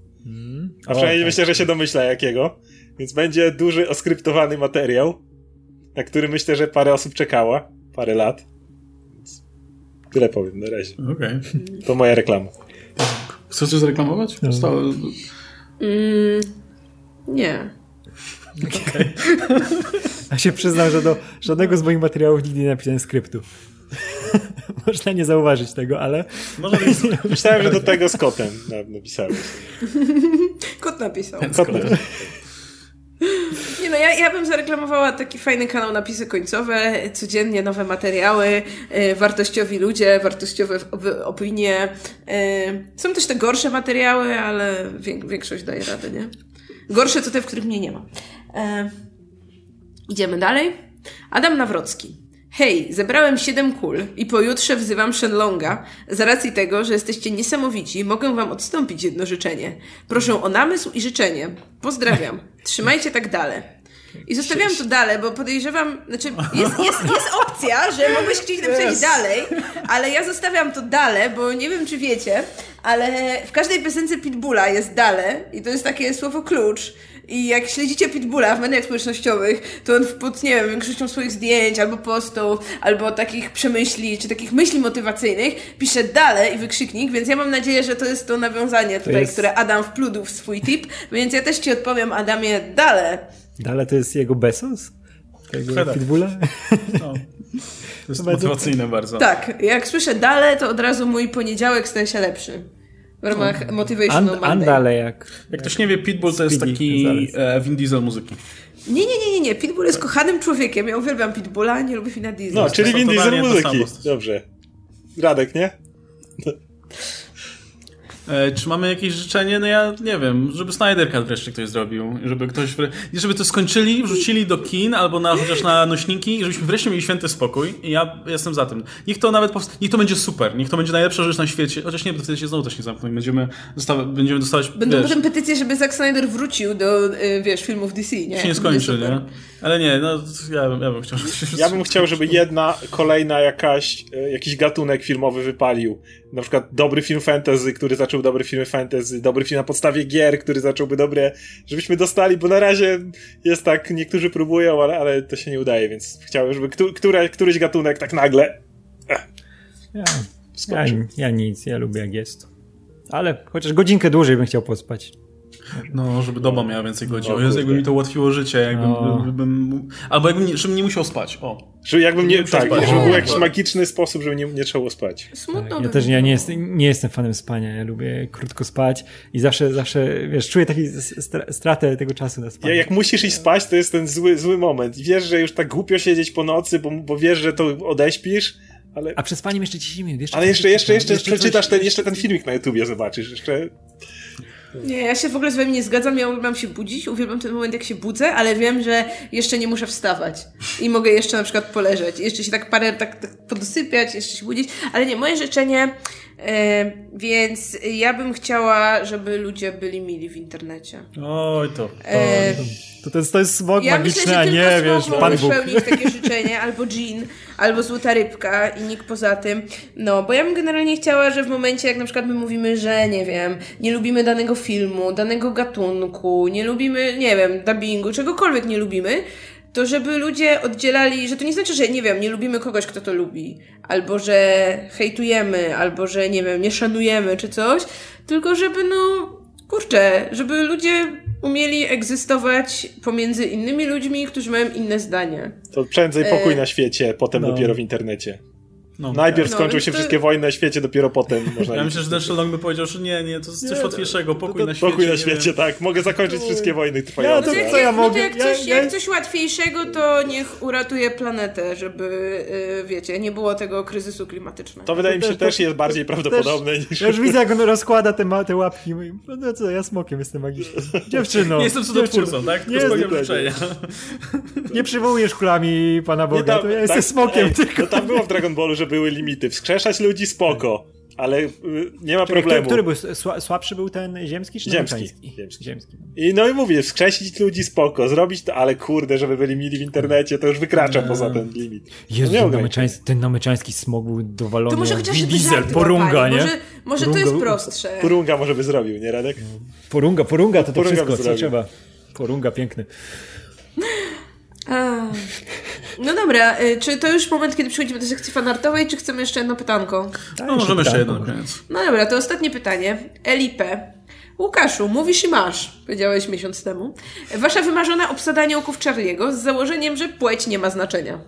a O, przynajmniej tak. myślę, że się domyśla jakiego, więc będzie duży oskryptowany materiał, na który myślę, że parę osób czekała, parę lat. Tyle powiem na razie. Okej. To moja reklama. Chcesz coś zareklamować? Zostało... Mm, nie. Ja się przyznam, że do żadnego z moich materiałów nigdy nie napisałem skryptu. Można nie zauważyć tego, ale Może. Myślałem, że do tego z kotem na- napisałeś. Kot napisał. Kot napisał. Nie no, ja, ja bym zareklamowała taki fajny kanał Napisy Końcowe, codziennie nowe materiały, e, wartościowi ludzie, wartościowe opinie. E, są też te gorsze materiały, ale większość daje radę, nie? Gorsze to te, w których mnie nie ma. E, idziemy dalej. Adam Nawrocki. Hej, zebrałem 7 kul i pojutrze wzywam Shenlonga. Z racji tego, że jesteście niesamowici, mogę wam odstąpić jedno życzenie. Proszę o namysł i życzenie. Pozdrawiam. Trzymajcie tak dalej. I zostawiam to dalej, bo podejrzewam, znaczy jest, jest, jest opcja, że mogłeś chcieć napisać dalej, ale ja zostawiam to dalej, bo nie wiem czy wiecie, ale w każdej piosence Pitbulla jest dale i to jest takie słowo klucz. I jak śledzicie Pitbulla w mediach społecznościowych, to on pod, nie wiem, większością swoich zdjęć, albo postów, albo takich przemyśli, czy takich myśli motywacyjnych, pisze dalej i wykrzyknik, więc ja mam nadzieję, że to jest to nawiązanie tutaj, jest- które Adam wpludł w swój tip, więc ja też ci odpowiem, Adamie, dalej. dalej to jest jego Bezos? Tego. Pitbulla? No. To jest motywacyjne bardzo. Tak, jak słyszę dalej, to od razu mój poniedziałek staje się lepszy. W ramach Motivational And, Monday. andale jak... Jak ktoś nie wie, Pitbull to jest taki e, Vin Diesel muzyki. Nie, nie, nie, nie, nie. Pitbull jest kochanym człowiekiem. Ja uwielbiam Pitbulla, nie lubię Fina Diesla. No, czyli Vin Diesel muzyki. Dobrze. Radek, nie? E, czy mamy jakieś życzenie? No ja nie wiem, żeby Snyder Cut wreszcie ktoś zrobił. Żeby ktoś. Żeby to skończyli, wrzucili do kin albo na, chociaż na nośniki i żebyśmy wreszcie mieli święty spokój. I ja jestem za tym. Niech to nawet powst- Niech to będzie super. Niech to będzie najlepsza rzecz na świecie. Chociaż nie, bo wtedy się znowu też nie zamkną i będziemy, dostawa- będziemy dostawać. Będą wiesz, potem petycje, żeby Zack Snyder wrócił do, y, wiesz, filmów DC, nie? się nie skończy, nie? Ale nie, no ja, bym- ja bym chciał, żeby Ja bym chciał, żeby jedna kolejna jakaś, e, jakiś gatunek filmowy wypalił. Na przykład dobry film fantasy, który zaczął dobry film fantasy, dobry film na podstawie gier, który zacząłby dobre, żebyśmy dostali, bo na razie jest tak, niektórzy próbują, ale, ale to się nie udaje, więc chciałbym, żeby któ- które, któryś gatunek tak nagle Ja, ja, ja nic, ja lubię jak jest. Ale chociaż godzinkę dłużej bym chciał pospać. No, żeby doba miała więcej godzin. O O Jezu, jakby mi to ułatwiło życie, jakbym, O. bym, albo jakbym nie, żebym nie musiał spać. O. Że jakbym nie, Nie tak, przespać. żeby był O. jakiś magiczny sposób, żeby nie, nie trzeba było spać. Smutno Ja by też ja nie, jestem, nie jestem fanem spania, ja lubię krótko spać i zawsze, zawsze, wiesz, czuję taką stratę tego czasu na Ja, spanie. jak musisz iść spać, to jest ten zły, zły moment. I wiesz, że już tak głupio siedzieć po nocy, bo, bo wiesz, że to odeśpisz, ale, A przed spaniem jeszcze 10 minut. Jeszcze ale jeszcze, jeszcze, jeszcze, przeczytam, przeczytasz coś- ten, jeszcze ten filmik na YouTubie zobaczysz. Jeszcze Nie, ja się w ogóle z wami nie zgadzam, ja uwielbiam się budzić, uwielbiam ten moment, jak się budzę, ale wiem, że jeszcze nie muszę wstawać i mogę jeszcze na przykład poleżeć, jeszcze się tak parę, tak, tak podosypiać, jeszcze się budzić, ale nie, moje życzenie, więc ja bym chciała, żeby ludzie byli mili w internecie. Oj, to. E, To, to, jest, to jest smog ja magiczny, myślę, a nie, wiesz, Pan Bóg. spełnić takie życzenie, albo Jean, albo Złota Rybka i nikt poza tym. No, bo ja bym generalnie chciała, że w momencie, jak na przykład my mówimy, że nie wiem, nie lubimy danego filmu, danego gatunku, nie lubimy, nie wiem, dubbingu, czegokolwiek nie lubimy, to żeby ludzie oddzielali, że to nie znaczy, że nie wiem, nie lubimy kogoś, kto to lubi, albo że hejtujemy, albo że nie wiem, nie szanujemy czy coś, tylko żeby no, kurczę, żeby ludzie umieli egzystować pomiędzy innymi ludźmi, którzy mają inne zdanie. to prędzej pokój na świecie, potem no. dopiero w internecie. No, Najpierw no, skończą się to... wszystkie wojny na świecie, dopiero potem można... Ja myślę, że ten Sherlock by powiedział, że nie, nie, to jest coś łatwiejszego, pokój to, to, na świecie. Pokój na świecie, tak. Mogę zakończyć no. wszystkie wojny trwające. Ja, to, co ja mogę? No to jak, coś, ja, jak coś łatwiejszego, to niech uratuje planetę, żeby, yy, wiecie, nie było tego kryzysu klimatycznego. To wydaje mi się też jest bardziej prawdopodobne też, niż... Ja już widzę, jak on rozkłada te, te łapki. No co, ja smokiem jestem magicznym. Dziewczyno. Nie jestem cudotwórcą, tak? Nie, nie przywołujesz kulami Pana Boga, tam, to ja jestem tak, smokiem ej, tylko. No tam było w Dragon Ballu, że były limity. Wskrzeszać ludzi spoko. Ale y, nie ma problemu. Który, który był słabszy był ten ziemski czy ziemski, ziemski. ziemski. I no i mówię, wskrzesić ludzi spoko, zrobić to, ale kurde, żeby byli mili w internecie, to już wykracza eee. poza ten limit. Jezu, no ten, namyczański, ten namyczański smog był dowalony. To może chociaż diesel, porunga, nie? Może, może porunga, to jest prostsze. Porunga może by zrobił, nie Radek? Porunga, porunga to to porunga wszystko, co trzeba. Porunga, piękny. No dobra, y, czy to już moment, kiedy przechodzimy do sekcji fanartowej, czy chcemy jeszcze jedno pytanko? Tak, no, możemy jeszcze jedno na koniec. No dobra, to ostatnie pytanie. LIP. Łukaszu, mówisz i masz, powiedziałeś miesiąc temu. Wasza wymarzona obsada aniołków Charlie'ego z założeniem, że płeć nie ma znaczenia.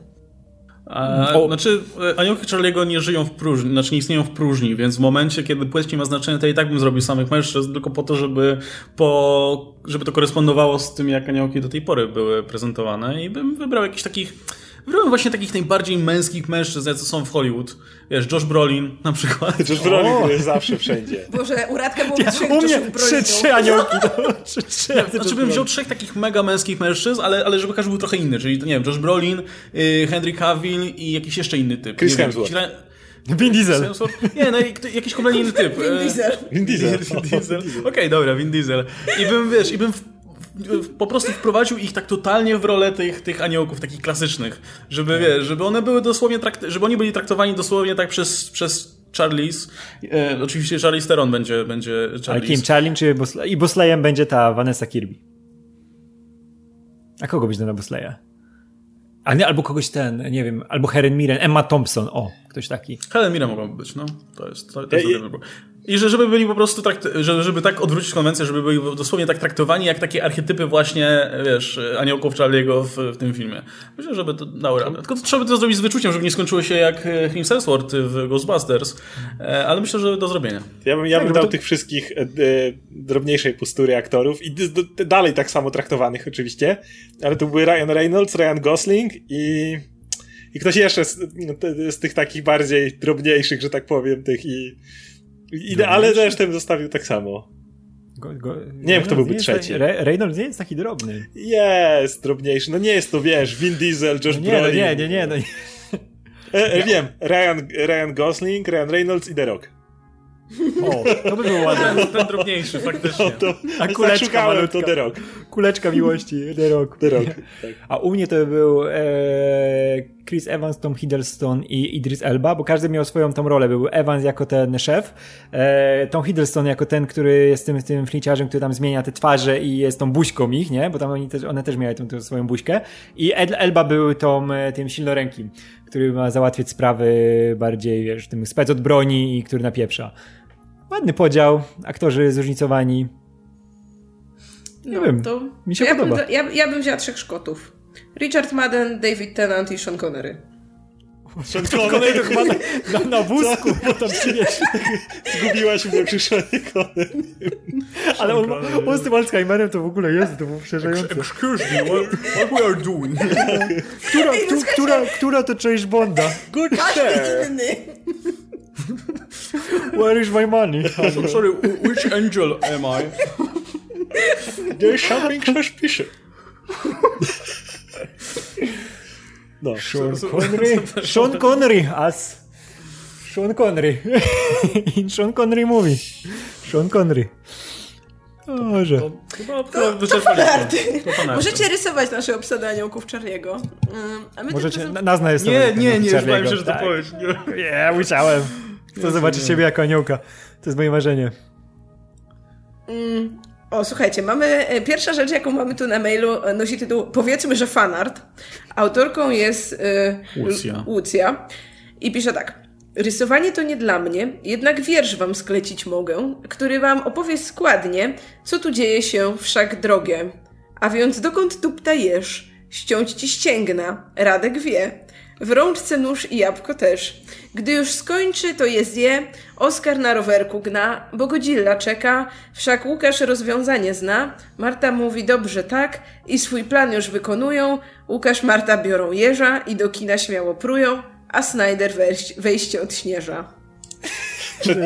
A, o. Znaczy, e, aniołki Charlie'ego nie żyją w próżni, znaczy nie istnieją w próżni, więc w momencie, kiedy płeć nie ma znaczenia, to i tak bym zrobił samych mężczyzn, tylko po to, żeby, po, żeby to korespondowało z tym, jak aniołki do tej pory były prezentowane i bym wybrał jakiś takich Wybrałem właśnie takich najbardziej męskich mężczyzn, co są w Hollywood. Wiesz, Josh Brolin na przykład. Josh Brolin, który jest zawsze wszędzie. Boże, uradka było trzech U mnie trzy, trzy aniołki. trzy, trzy, znaczy bym wziął trzech takich mega męskich mężczyzn, ale, ale żeby każdy był trochę inny. Czyli, nie wiem, Josh Brolin, y, Henry Cavill i jakiś jeszcze inny typ. Chris Hemsworth. Vin Diesel. Nie, no jakiś kompletnie inny typ. Vin Diesel. Vin Diesel. Vin Diesel. Okej, okay, dobra, Vin Diesel. I bym, wiesz, i bym po prostu wprowadził ich tak totalnie w rolę tych, tych aniołków, takich klasycznych, żeby, wiesz, żeby one były dosłownie, trakt, żeby oni byli traktowani dosłownie tak przez, przez Charlize. E, oczywiście Charlize Theron będzie, będzie Charlize. Ale kim? Charlie czy? I Bosleyem będzie ta Vanessa Kirby. A kogo będzie na Bosleya? A nie, albo kogoś ten, nie wiem, albo Helen Mirren, Emma Thompson, o, ktoś taki. Helen Mirren mogłaby być, no. To jest, to, to jest ja, dobry i że żeby byli po prostu, trakt, żeby, żeby tak odwrócić konwencję, żeby byli dosłownie tak traktowani, jak takie archetypy właśnie, wiesz, aniołków Charlie'ego w, w tym filmie. Myślę, żeby to dało radę. Tylko to trzeba by to zrobić z wyczuciem, żeby nie skończyło się jak Chris Hemsworth w Ghostbusters, e, ale myślę, że do zrobienia. Ja bym, ja bym tak, dał to... tych wszystkich e, e, drobniejszej pustury aktorów i d, d, dalej tak samo traktowanych oczywiście, ale to były Ryan Reynolds, Ryan Gosling i i ktoś jeszcze z, no, z tych takich bardziej drobniejszych, że tak powiem, tych i Ide, ale zresztą zostawił tak samo. Go, go, nie wiem, kto byłby trzeci. Re, Reynolds nie jest taki drobny. Jest drobniejszy. No nie jest to, wiesz, Vin Diesel, Josh no nie, Brolin. No nie, nie, nie. No nie. E, e, wiem, Ryan, Ryan Gosling, Ryan Reynolds i The Rock. O, to by było ładne. Ten, ten drobniejszy, faktycznie. No to, A kuleczka malutka. to The Rock. Kuleczka miłości, The Rock. The Rock, tak. A u mnie to był e, Chris Evans, Tom Hiddleston i Idris Elba, bo każdy miał swoją tą rolę. Był Evans jako ten szef, e, Tom Hiddleston jako ten, który jest tym, tym fliciarzem, który tam zmienia te twarze i jest tą buźką ich, nie? Bo tam oni też, one też miały tą, tą swoją buźkę. I Ed, Elba był tą, e, tym silnorękim, który ma załatwiać sprawy bardziej, wiesz, tym spec od broni i który napieprza. Ładny podział, aktorzy zróżnicowani. Nie no, wiem, to mi się ja podoba. Bym, ja, ja bym wzięła trzech Szkotów. Richard Madden, David Tennant i Sean Connery. Sean Connery to chyba na, na, na wózku potem przyniesie. Zgubiłaś mnie przy Sean Connery. Ale on, on z tym Alzheimerem to w ogóle jest, to było przerażające. Excuse me, what, what we are doing? Która, tu, która, która to część Bonda? Good Każdy inny. Where is my money? I'm sorry, which angel am I? There's something suspicious. No. Sean Connery. Sean Connery as Sean Connery. In Sean Connery movie. Sean Connery. O, może. To, to, to, to, to Możecie rysować nasze obsady aniołków Czarniego. Um, Możecie, razem... nazna jest Nie, nie, nie, już bałem się, że to powiesz. Nie, nie musiałem. Chcę zobaczyć ciebie jako aniołka. To jest moje marzenie. Mm, o, słuchajcie, mamy. E, pierwsza rzecz, jaką mamy tu na mailu, e, nosi tytuł Powiedzmy, że fanart. Autorką jest y, Lucja. Lucja. I pisze tak. Rysowanie to nie dla mnie, jednak wiersz wam sklecić mogę, który wam opowie składnie, co tu dzieje się wszak drogie. A więc dokąd tu ptajesz? Ściąć ci ścięgna, Radek wie. W rączce nóż i jabłko też. Gdy już skończy, to je zje. Oskar na rowerku gna, bo Godzilla czeka. Wszak Łukasz rozwiązanie zna. Marta mówi dobrze tak i swój plan już wykonują. Łukasz, Marta biorą jeża i do kina śmiało prują, a Snyder wejść, wejście odśnieża.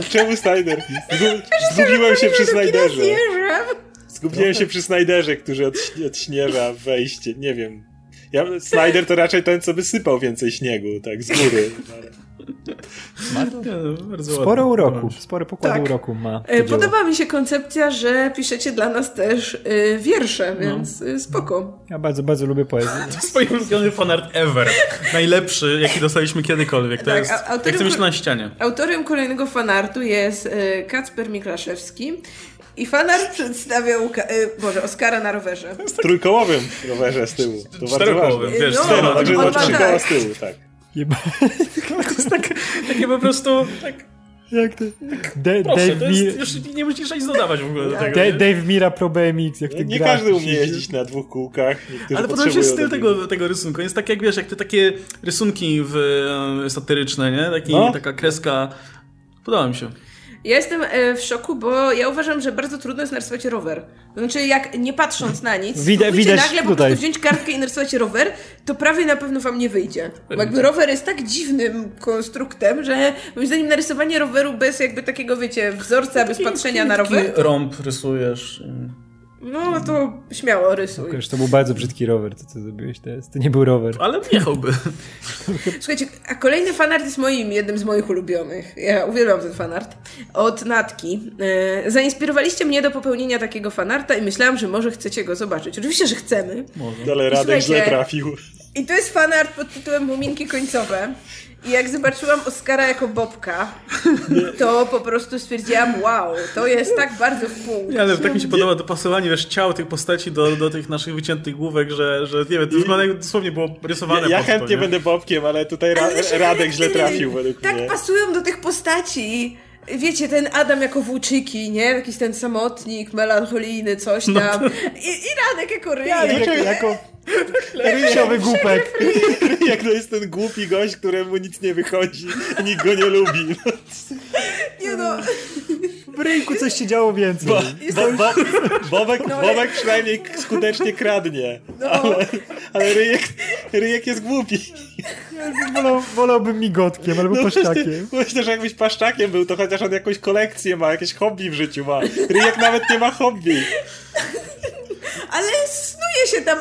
Czemu Snyder? Zgu- Zgubiłem się przy Snyderze. Zgubiłem się przy Snyderze, który odś- odśnieża wejście. Nie wiem. Ja, Snyder to raczej ten, co by sypał więcej śniegu, tak, z góry. Nie, no, bardzo Sporo uroku, spory pokład Tak. uroku ma. to E, dzieło. Podoba mi się koncepcja, że piszecie dla nas też y, wiersze, więc y, spoko. Ja bardzo, bardzo lubię poezję. Swój ulubiony fanart ever. Najlepszy, jaki dostaliśmy kiedykolwiek. To Tak, jest, autorem jak chcę mieć na ścianie. Autorem kolejnego fanartu jest y, Kacper Miklaszewski i fanart przedstawia Łuka- y, Boże, Oskara na rowerze. W trójkołowym rowerze z tyłu. To bardzo Czterokołowym, wiesz, No, cztero, tak, Także tak. trzy koła z tyłu, tak. Jeba. To jest tak, takie po prostu... Tak, Jak to? Da- proszę, Dave, to jest, już nie musisz nic dodawać w ogóle do tego. Nie? Dave Mira Pro BMX, jak ty Nie grasz, każdy umie jeździć na dwóch kółkach. Ale podoba się styl tego, tego rysunku. Jest tak jak wiesz, jak te takie rysunki w, satyryczne, nie? Taki, No. Taka kreska. Podoba mi się. Ja jestem e, w szoku, bo ja uważam, że bardzo trudno jest narysować rower. To znaczy, jak nie patrząc na nic, Widać- spróbujcie widać nagle po tutaj. prostu wziąć kartkę i narysować rower, to prawie na pewno wam nie wyjdzie. Bo jakby rower jest tak dziwnym konstruktem, że moim zdaniem narysowanie roweru bez jakby takiego, wiecie, wzorca, bez patrzenia na rower, rąb rysujesz. No to śmiało rysuj. Łukasz, to był bardzo brzydki rower, to co zrobiłeś teraz. To nie był rower. Ale jechałby. Słuchajcie, a kolejny fanart jest moim, jednym z moich ulubionych. Ja uwielbiam ten fanart. Od Natki. E, zainspirowaliście mnie do popełnienia takiego fanarta i myślałam, że może chcecie go zobaczyć. Oczywiście, że chcemy. Ale I Radek źle trafił. I to jest fanart pod tytułem Muminki końcowe. I jak zobaczyłam Oscara jako Bobka, to po prostu stwierdziłam, wow, to jest tak bardzo w punkt. Nie, ale tak mi się podoba dopasowanie wiesz, ciał tych postaci do, do tych naszych wyciętych główek, że, że nie wiem, to wygląda dosłownie było rysowane Ja, ja to, chętnie nie? będę Bobkiem, ale tutaj Ra Ale Radek źle trafił według Tak mnie. pasują do tych postaci. Wiecie, ten Adam jako włóczyki, nie? Jakiś ten samotnik, melancholijny, coś No tam. I, I Radek jako ryjek. jako, jako rysiowy głupek. Jak to jest ten głupi gość, któremu nic nie wychodzi i nikt go nie lubi. Nie no, W rynku coś się działo więcej. Bo, bo, bo, Bobek, No, Bobek przynajmniej skutecznie kradnie, no. ale, ale ryjek, ryjek jest głupi. Wolał, wolałbym migotkiem albo No paszczakiem. myślę, że jakbyś paszczakiem był, to chociaż on jakąś kolekcję ma, jakieś hobby w życiu ma. Ryjek nawet nie ma hobby. Ale snuje się tam,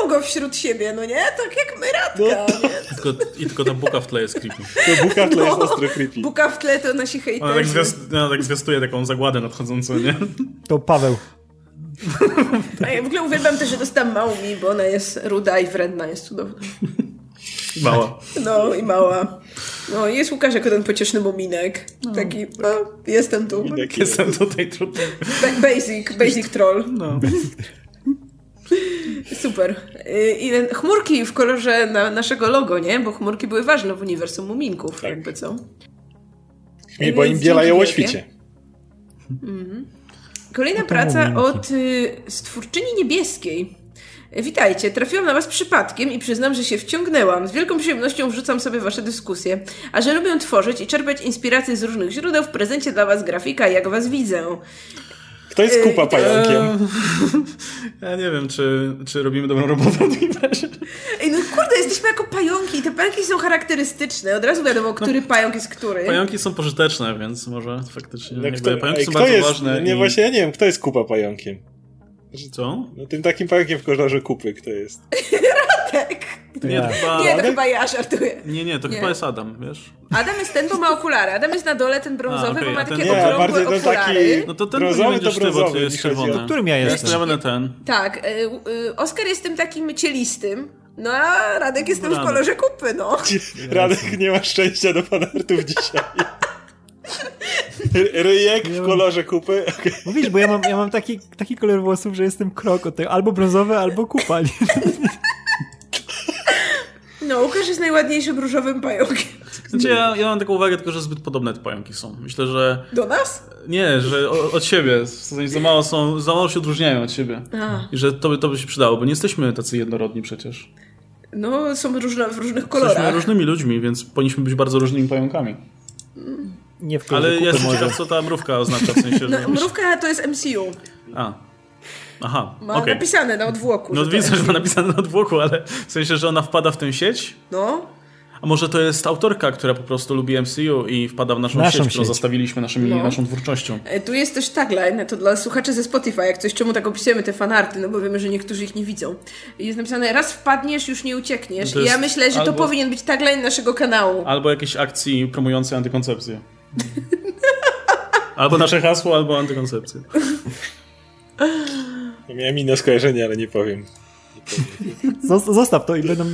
akceptują go wśród siebie, no nie? Tak jak my Radka, No. nie? Tylko, I tylko ta buka w tle jest creepy. To buka w tle jest No. ostro creepy. Buka w tle to nasi Ona tak, hejterzy. zwiast, ona tak zwiastuje taką zagładę nadchodzącą, nie? To Paweł. A ja w ogóle uwielbiam też, że dostałam Maumi, bo ona jest ruda i wredna, jest cudowna. Mała. No i mała. No i jest Łukasz jako ten pocieszny muminek. Taki, no, jestem tu. Minek Jestem tutaj trudny. Ba- Basic, basic troll. No. Super. Y, I chmurki w kolorze na naszego logo, nie? Bo chmurki były ważne w uniwersum muminków, Tak. jakby co. I bo im bielają o świcie. Kolejna to praca muminki. od y, stwórczyni niebieskiej. Witajcie, trafiłam na Was przypadkiem i przyznam, że się wciągnęłam. Z wielką przyjemnością wrzucam sobie Wasze dyskusje. A że lubię tworzyć i czerpać inspiracje z różnych źródeł, w prezencie dla Was grafika, jak Was widzę. Kto jest kupa pająkiem? Ja nie wiem, czy, czy robimy dobrą robotę w razie. Ej, no kurde, jesteśmy jako pająki i te pająki są charakterystyczne. Od razu wiadomo, który pająk jest który. Pająki są pożyteczne, więc może faktycznie No kto, pająki ej, są kto bardzo jest, ważne. Nie, i... właśnie ja nie wiem, kto jest kupa pająkiem. Co? No tym takim pająkiem w kolorze kupy, kto jest? Tak. Nie, Ja. to chyba... Nie, to chyba ja żartuję. Nie, nie, to Nie. chyba jest Adam, wiesz? Adam jest ten, bo ma okulary. Adam jest na dole, ten brązowy, A, okej, bo ma takie Nie, okrągłe bardziej okulary. taki- No to ten Brązowy to brązowy, jest czerwony. Którym ja jestem? ja będę ten. Tak, y, y, Oskar jest tym takim cielistym, no a Radek jest tym w kolorze kupy, no. Radek nie ma szczęścia do panartów dzisiaj. Ry- Ryjek w kolorze kupy. Okej. Mówisz, bo ja mam, ja mam taki, taki kolor włosów, że jestem krok od tego. Albo brązowy, albo kupa. nie? No, Łukasz jest najładniejszym różowym pająkiem. Znaczy ja, ja mam taką uwagę tylko, że zbyt podobne te pająki są. Myślę, że Do nas? nie, że o, od siebie. W sensie za mało są, za mało się odróżniają od siebie. A. I że to by, to by się przydało, bo nie jesteśmy tacy jednorodni przecież. No, są różne, w różnych Jesteśmy kolorach. różnymi ludźmi, więc powinniśmy być bardzo różnymi pająkami. Nie w Ale ja kupy jestem może. ciekaw, co ta mrówka oznacza, w sensie, że... No, mrówka to jest MCU. A. Aha, Ma okej. napisane na odwłoku. No to widzę, że ma napisane na odwłoku, ale w sensie, że ona wpada w tę sieć? No, A może to jest autorka, która po prostu lubi MCU i wpada w naszą, Naszą sieć, którą sieć. zostawiliśmy naszymi, No. naszą twórczością. E, Tu jest też tagline, to dla słuchaczy ze Spotify, jak coś, czemu tak opisujemy te fanarty, no bo wiemy, że niektórzy ich nie widzą. I Jest napisane, raz wpadniesz, już nie uciekniesz. To I ja myślę, że to albo- powinien być tagline naszego kanału. Albo jakieś akcji promujące antykoncepcję. Albo nasze hasło, albo antykoncepcję. Miałem inne skojarzenie, ale nie powiem. Zos- Zostaw to i będą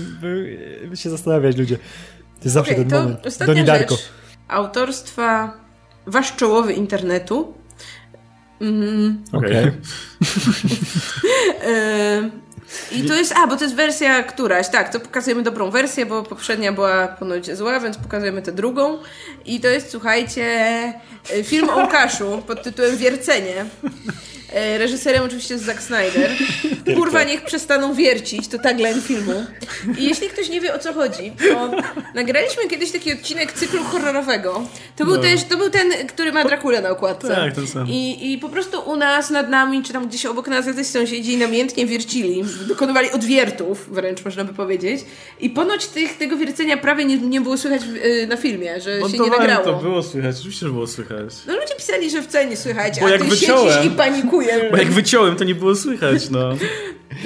się zastanawiać ludzie. To jest zawsze Okej, ten to moment. ostatnia Doni Darko. rzecz autorstwa Wasz czołowy internetu. Mm, Okej. e, I to jest, a bo to jest wersja któraś, tak, to pokazujemy dobrą wersję, bo poprzednia była ponoć zła, więc pokazujemy tę drugą. I to jest, słuchajcie, e, film o Łukaszu pod tytułem Wiercenie. E, Reżyserem oczywiście jest Zack Snyder. Kurwa, niech przestaną wiercić, to tagline filmu. I jeśli ktoś nie wie o co chodzi, to nagraliśmy kiedyś taki odcinek cyklu horrorowego. To był No. też, to był ten, który ma Dracula na okładce. Tak, ten sam. I, I po prostu u nas, nad nami, czy tam gdzieś obok nas jacyś sąsiedzi namiętnie wiercili, dokonywali odwiertów, wręcz można by powiedzieć. I ponoć tych, tego wiercenia prawie nie, nie było słychać w, y, na filmie, że się nie Montowałem nagrało. to było słychać, oczywiście, że było słychać. No ludzie pisali, że wcale nie słychać, Bo a jak ty wyciąłem- siedzisz i panikujesz. Bo jak wyciąłem, to nie było słychać, no.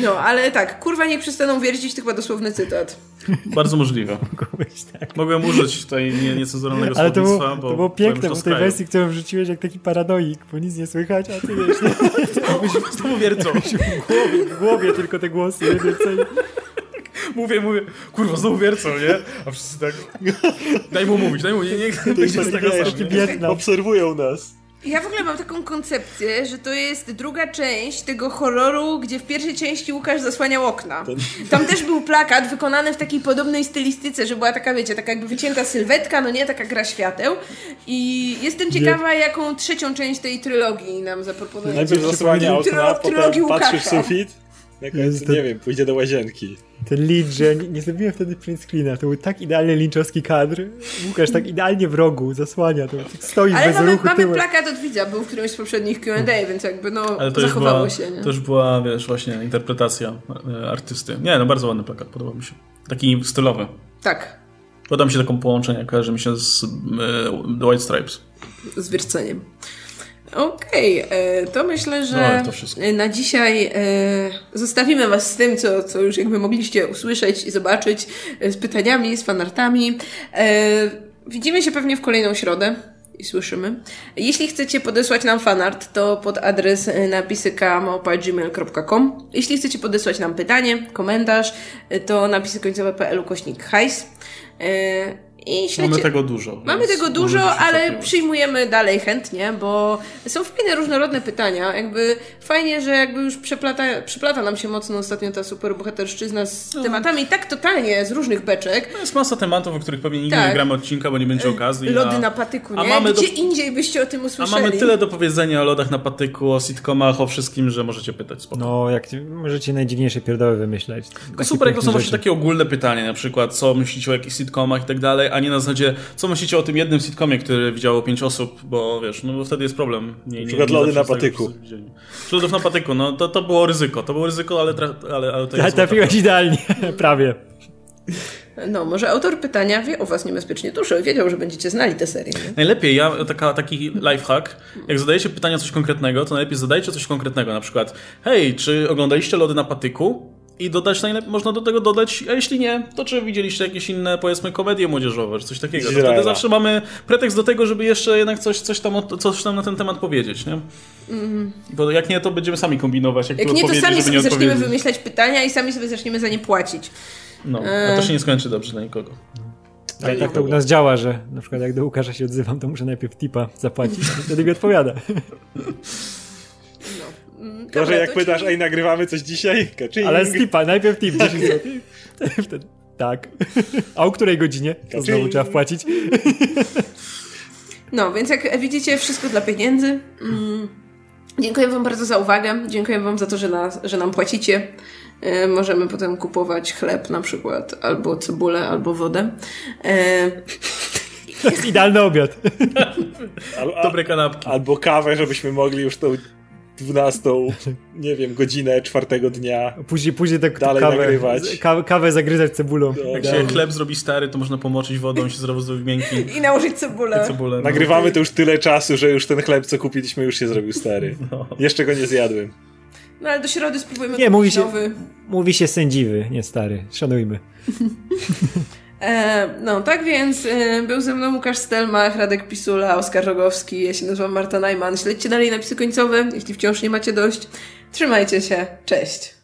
No, ale tak, kurwa niech przestaną wiercić, to chyba dosłowny cytat. Bardzo możliwe. Mogłeś tak. Mogłem użyć tutaj nie, niecenzuralnego Ale to słownictwa, było, bo to było piękne, bo w tej wersji, którą wrzuciłeś jak taki paranoik, bo nic nie słychać, a ty wiesz, nie? Znowu wiercą. w głowie, w głowie tylko te głosy, nie co. Mówię, mówię, kurwa, znowu wiercą, nie? A wszyscy tak, daj mu mówić, daj mu, nie, nie, nie, jest nie z tego wiesz, sam, nie? Biedna. Obserwują nas. Ja w ogóle mam taką koncepcję, że to jest druga część tego horroru, gdzie w pierwszej części Łukasz zasłaniał okna. Tam też był plakat wykonany w takiej podobnej stylistyce, że była taka, wiecie, taka jakby wycięta sylwetka, no nie, taka gra świateł. I jestem ciekawa, jaką trzecią część tej trylogii nam zaproponuje. Najpierw zasłania okna, Trylo- trylogii potem patrzy w Łukasza. sufit. Na końcu, to- nie wiem, pójdzie do łazienki. Ten lynch, że ja nie, nie zrobiłem wtedy print screena, to był tak idealnie lynchowski kadr. Łukasz tak idealnie w rogu zasłania, to tak stoi Ale bez mamy, ruchu mamy tyłem. plakat od widza, był w którymś z poprzednich Q&A, więc jakby no Ale to już, zachowało była, się, nie? to już była, wiesz, właśnie interpretacja e, artysty. Nie, no bardzo ładny plakat, podoba mi się. Taki stylowy. Tak, Podoba mi się taką połączenie, kojarzy mi się z The White Stripes. z wierceniem. Okej, e, to myślę, No, że ale to na dzisiaj e, zostawimy Was z tym, co, co już jakby mogliście usłyszeć i zobaczyć, e, z pytaniami, z fanartami. Widzimy się pewnie w kolejną środę i słyszymy. Jeśli chcecie podesłać nam fanart, to pod adres napisyka.gmail.com Jeśli chcecie podesłać nam pytanie, komentarz, to napisy końcowe.pl ukośnik hajs. E, I śledźcie... Mamy tego dużo. Mamy tego dużo, ale przyjmujemy dalej chętnie, bo są fajne, różnorodne pytania. Jakby fajnie, że jakby już przeplata, przeplata nam się mocno ostatnio ta superbohaterszczyzna z No. tematami tak totalnie z różnych beczek. Jest masa tematów, o których pewnie nigdy Tak. nie gramy odcinka, bo nie będzie okazji. Lody a, na patyku, a nie? mamy do- Gdzie indziej byście o tym a usłyszeli. mamy tyle do powiedzenia o lodach na patyku, o sitcomach, o wszystkim, że możecie pytać. Spoko. No, jak możecie najdziwniejsze pierdoły wymyśleć. Tylko super, jak to są właśnie takie ogólne pytania, na przykład co myślicie o jakichś sitcomach i tak dalej, a nie na zasadzie co myślicie o tym jednym sitcomie, który widziało pięć osób, bo wiesz, no bo wtedy jest problem. Nie, nie, przykład nie lody na tego patyku. wszyscy widzieli. Lodów na patyku, no to, to było ryzyko, to było ryzyko, ale, tra- ale, ale to trafiłeś idealnie, prawie. No, może autor pytania wie o was niebezpiecznie dużo i wiedział, że będziecie znali tę serię. Nie? Najlepiej, ja taka, taki lifehack, jak zadajecie pytania coś konkretnego, to najlepiej zadajcie coś konkretnego, na przykład hej, czy oglądaliście lody na patyku? I dodać najlepiej, można do tego dodać, a jeśli nie, to czy widzieliście jakieś inne, powiedzmy, komedie młodzieżowe, czy coś takiego. To wtedy zawsze mamy pretekst do tego, żeby jeszcze jednak coś, coś, tam, coś tam na ten temat powiedzieć, nie? Bo jak nie, to będziemy sami kombinować, jak, Jak nie, to sami sobie nie zaczniemy wymyślać pytania i sami sobie zaczniemy za nie płacić. No, a to się nie skończy dobrze dla nikogo. Ale tak to u nas działa, że na przykład jak do Łukasza się odzywam, to muszę najpierw tipa zapłacić, a wtedy mi odpowiada. Mm, Gorzej dobra, jak pytasz, ej, nagrywamy coś dzisiaj? Kaczyń. Ale z tipa, najpierw tip, 10 zł. Wtedy, tak. A o której godzinie? To znowu trzeba wpłacić. No, więc jak widzicie, wszystko dla pieniędzy. Mm. Dziękuję Wam bardzo za uwagę. Dziękuję Wam za to, że, nas, że nam płacicie. E, możemy potem kupować chleb na przykład, albo cebulę, albo wodę. E, To jest idealny obiad. Al, a, Dobre kanapki. albo kawę, żebyśmy mogli już tą 12, nie wiem, godzinę czwartego dnia. Później, później tak Dalej kawę, nagrywać. Kawę, kawę zagryzać cebulą. No, Jak no. się chleb zrobi stary, to można pomoczyć wodą, się zrobi zrobi miękki. I nałożyć cebulę. Cebulę. no. Nagrywamy to już tyle czasu, że już ten chleb, co kupiliśmy, już się zrobił stary. No. Jeszcze go nie zjadłem. No ale do środy spróbujemy Nie, kupić mówi się- nowy. Mówi się sędziwy, nie stary. Szanujmy. E, no, tak więc e, był ze mną Łukasz Stelmach, Radek Pisula, Oskar Rogowski, ja się nazywam Marta Najman. Śledźcie dalej napisy końcowe, jeśli wciąż nie macie dość. Trzymajcie się, cześć!